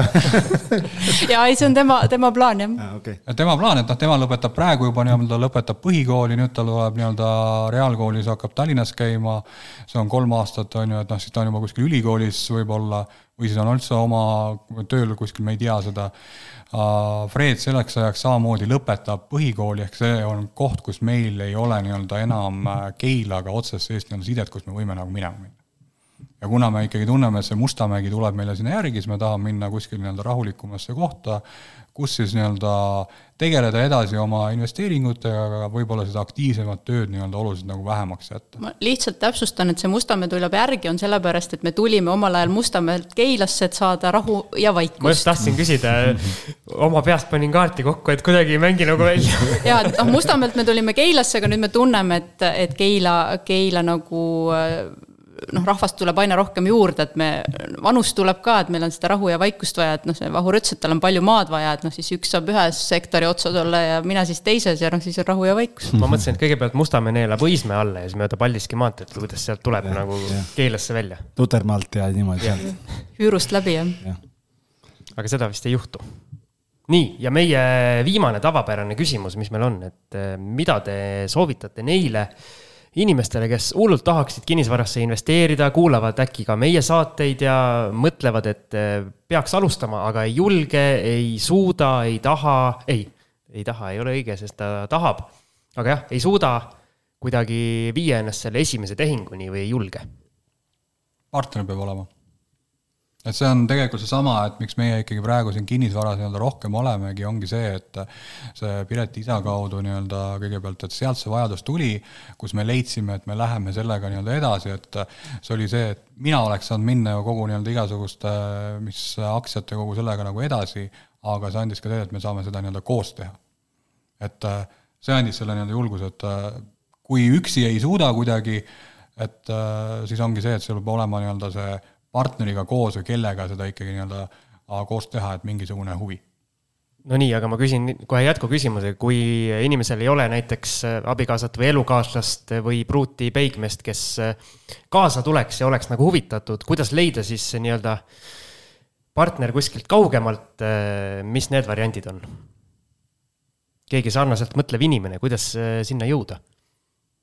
ja ei, see on tema, tema plaan jah. okei, ja tema plaan, et noh, tema lõpetab praegu juba nii-öelda lõpetab põhikooli, nüüd tal tuleb nii-öelda reaalkoolis, hakkab Tallinnas käima. see on kolm aastat on ju, et noh, siis ta on juba kuskil ülikoolis võib-olla või siis on üldse oma tööl kuskil, me ei tea seda. Fred selleks ajaks samamoodi lõpetab põhikooli, ehk see on koht, kus meil ei ole nii-öelda enam äh, Keilaga otsest sellist nii-öelda sidet, kus me võime nagu minema minna ja kuna me ikkagi tunneme, et see Mustamägi tuleb meile sinna järgi, siis me tahame minna kuskile nii-öelda rahulikumasse kohta, kus siis nii-öelda tegeleda edasi oma investeeringutega, aga võib-olla seda aktiivsemat tööd nii-öelda oluliselt nagu vähemaks jätta. ma lihtsalt täpsustan, et see Mustamäe tuleb järgi, on sellepärast, et me tulime omal ajal Mustamäelt Keilasse, et saada rahu ja ma just vaikust. tahtsin küsida, oma peast panin kaarti kokku, et kuidagi ei mängi nagu välja. ja et noh, Mustamäelt me tulime Keilasse, aga nüüd me tunneme, et, et Keila, Keila nagu äh, noh, rahvast tuleb aina rohkem juurde, et me, vanust tuleb ka, et meil on seda rahu ja vaikust vaja, et noh, see Vahur ütles, et tal on palju maad vaja, et noh, siis üks saab ühes sektori otsas olla ja mina siis teises ja noh, siis on rahu ja vaikus. ma mõtlesin, et kõigepealt Mustamäe neelab Õismäe alla ja siis mööda Paldiski maanteed, kuidas sealt tuleb ja, nagu jah. Keilasse välja. Tutermaalt ja niimoodi sealt, üürust läbi jah. jah. aga seda vist ei juhtu. nii, ja meie viimane tavapärane küsimus, mis meil on, et eh, mida te soovitate neile inimestele, kes hullult tahaksid kinnisvarasse investeerida, kuulavad äkki ka meie saateid ja mõtlevad, et eh, peaks alustama, aga ei julge, ei suuda, ei taha, ei, ei taha, ei ole õige, sest ta tahab. aga jah, ei suuda kuidagi viia ennast selle esimese tehinguni või ei julge. partner peab olema. Et see on tegelikult seesama, et miks meie ikkagi praegu siin kinnisvaras nii-öelda rohkem olemegi, ongi see, et see Pireti isa kaudu nii-öelda kõigepealt, et sealt see vajadus tuli, kus me leidsime, et me läheme sellega nii-öelda edasi, et see oli see, et mina oleks saanud minna ju kogu nii-öelda igasuguste, mis aktsiate kogu sellega nagu edasi, aga see andis ka see, et me saame seda nii-öelda koos teha. et äh, see andis selle nii-öelda julguse, et äh, kui üksi ei suuda kuidagi, et äh, siis ongi see, et sul peab olema nii-öelda see partneriga koos või kellega seda ikkagi nii-öelda äh, koos teha, et mingisugune huvi. no nii, aga ma küsin kohe jätkuküsimuse, kui inimesel ei ole näiteks äh, abikaasat või elukaaslast või pruuti peigmeest, kes äh, kaasa tuleks ja oleks nagu huvitatud, kuidas leida siis nii-öelda partner kuskilt kaugemalt, mis need variandid on? keegi sarnaselt mõtlev inimene, kuidas äh, sinna jõuda?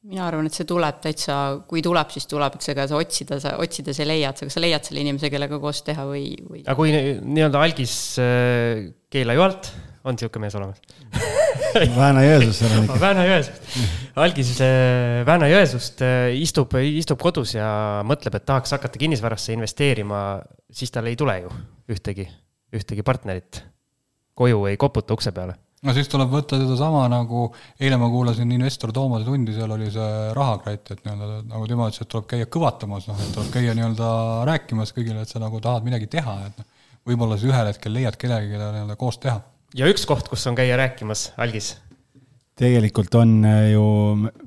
Mina arvan, et see tuleb täitsa, kui tuleb, siis tuleb, eks ega sa otsida, sa otsides ei leia, et sa, kas sa leiad selle inimese, kellega koos teha või, või aga kui ni- nii-öelda algis äh, Keila-Joalt on niisugune mees olemas Vääna-Jõesuus seal on ikka. Vääna-Jõesust, algis äh, Vääna-Jõesust äh, istub, istub kodus ja mõtleb, et tahaks hakata kinnisvarasse investeerima, siis tal ei tule ju ühtegi, ühtegi partnerit koju ei koputa ukse peale. No siis tuleb võtta sedasama nagu, eile ma kuulasin investor Toomase tundi, seal oli see rahakratt, et nii-öelda nagu tema ütles, et tuleb käia kõvatamas, noh, et tuleb käia nii-öelda rääkimas kõigile, et sa nagu tahad midagi teha, et noh, võib-olla sa ühel hetkel leiad kellegi, keda nii-öelda koos teha ja üks koht, kus on käia rääkimas, algis, tegelikult on äh, ju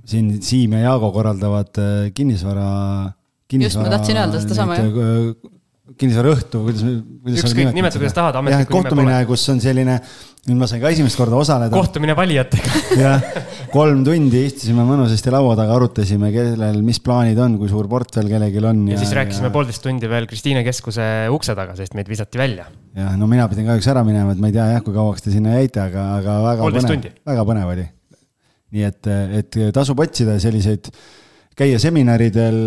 siin Siim ja Jaago korraldavad äh, kinnisvara. Just, ma tahtsin öelda sedasama, jah. kinnisvaraõhtu, kuidas, kuidas. Ükskõik, nimeta, kuidas tahad, ametlikku nime kohtumine pole., kus on selline, nüüd ma sain ka esimest korda osaleda. kohtumine valijatega. jah, kolm tundi istusime mõnusasti laua taga, arutasime, kellel mis plaanid on, kui suur portfell kellelgi on. ja siis rääkisime poolteist tundi veel Kristiine keskuse ukse taga, sest meid visati välja. jah, no mina pidin kahjuks ära minema, et ma ei tea jah, kui kauaks te sinna jäite, aga, aga väga põnev väga põnev oli. nii et, et tasub otsida selliseid, käia seminaridel,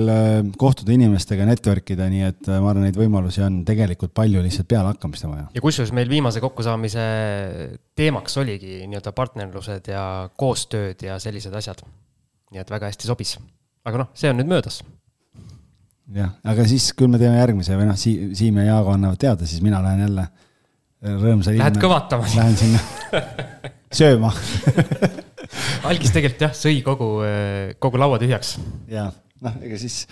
kohtuda inimestega, network ida, nii et ma arvan, neid võimalusi on tegelikult palju, lihtsalt pealehakkamist on vaja. ja kusjuures meil viimase kokkusaamise teemaks oligi nii-öelda partnerlused ja koostööd ja sellised asjad. nii et väga hästi sobis. aga noh, see on nüüd möödas. jah, aga siis küll me teeme järgmise või noh, Siim, Siim ja Jaago annavad teada, siis mina lähen jälle rõõmsa Lähed kõvatama. Lähen sinna sööma algis tegelikult jah, sõi kogu, kogu laua tühjaks. ja noh, ega siis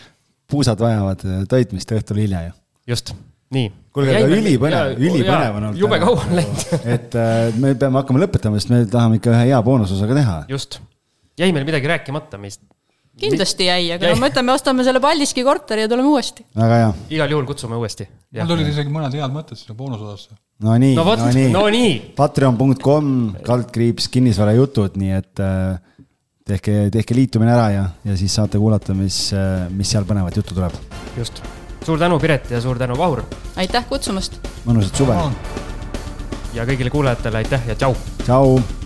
puusad vajavad toitmist õhtul hilja ju. just, nii. kuulge, aga ülipõnev, ülipõnev on olnud. jube kaua on läinud. et äh, me peame hakkama lõpetama, sest me tahame ikka ühe hea boonusosaga teha. just, jäi meil midagi rääkimata, mis kindlasti jäi, aga no mõtleme, ostame selle Paldiski korteri ja tuleme uuesti. väga hea. igal juhul kutsume uuesti. mul tulid isegi mõned head mõtted sinna boonusosasse. no nii, no no, nii no nii, Patreon.com, kaldkriips, kinnisvarajutud, nii et äh, tehke, tehke liitumine ära ja, ja siis saate kuulata, mis, mis seal põnevat juttu tuleb. just. suur tänu, Piret ja suur tänu, Vahur aitäh kutsumast mõnusat suve, ja kõigile kuulajatele aitäh ja tšau. tšau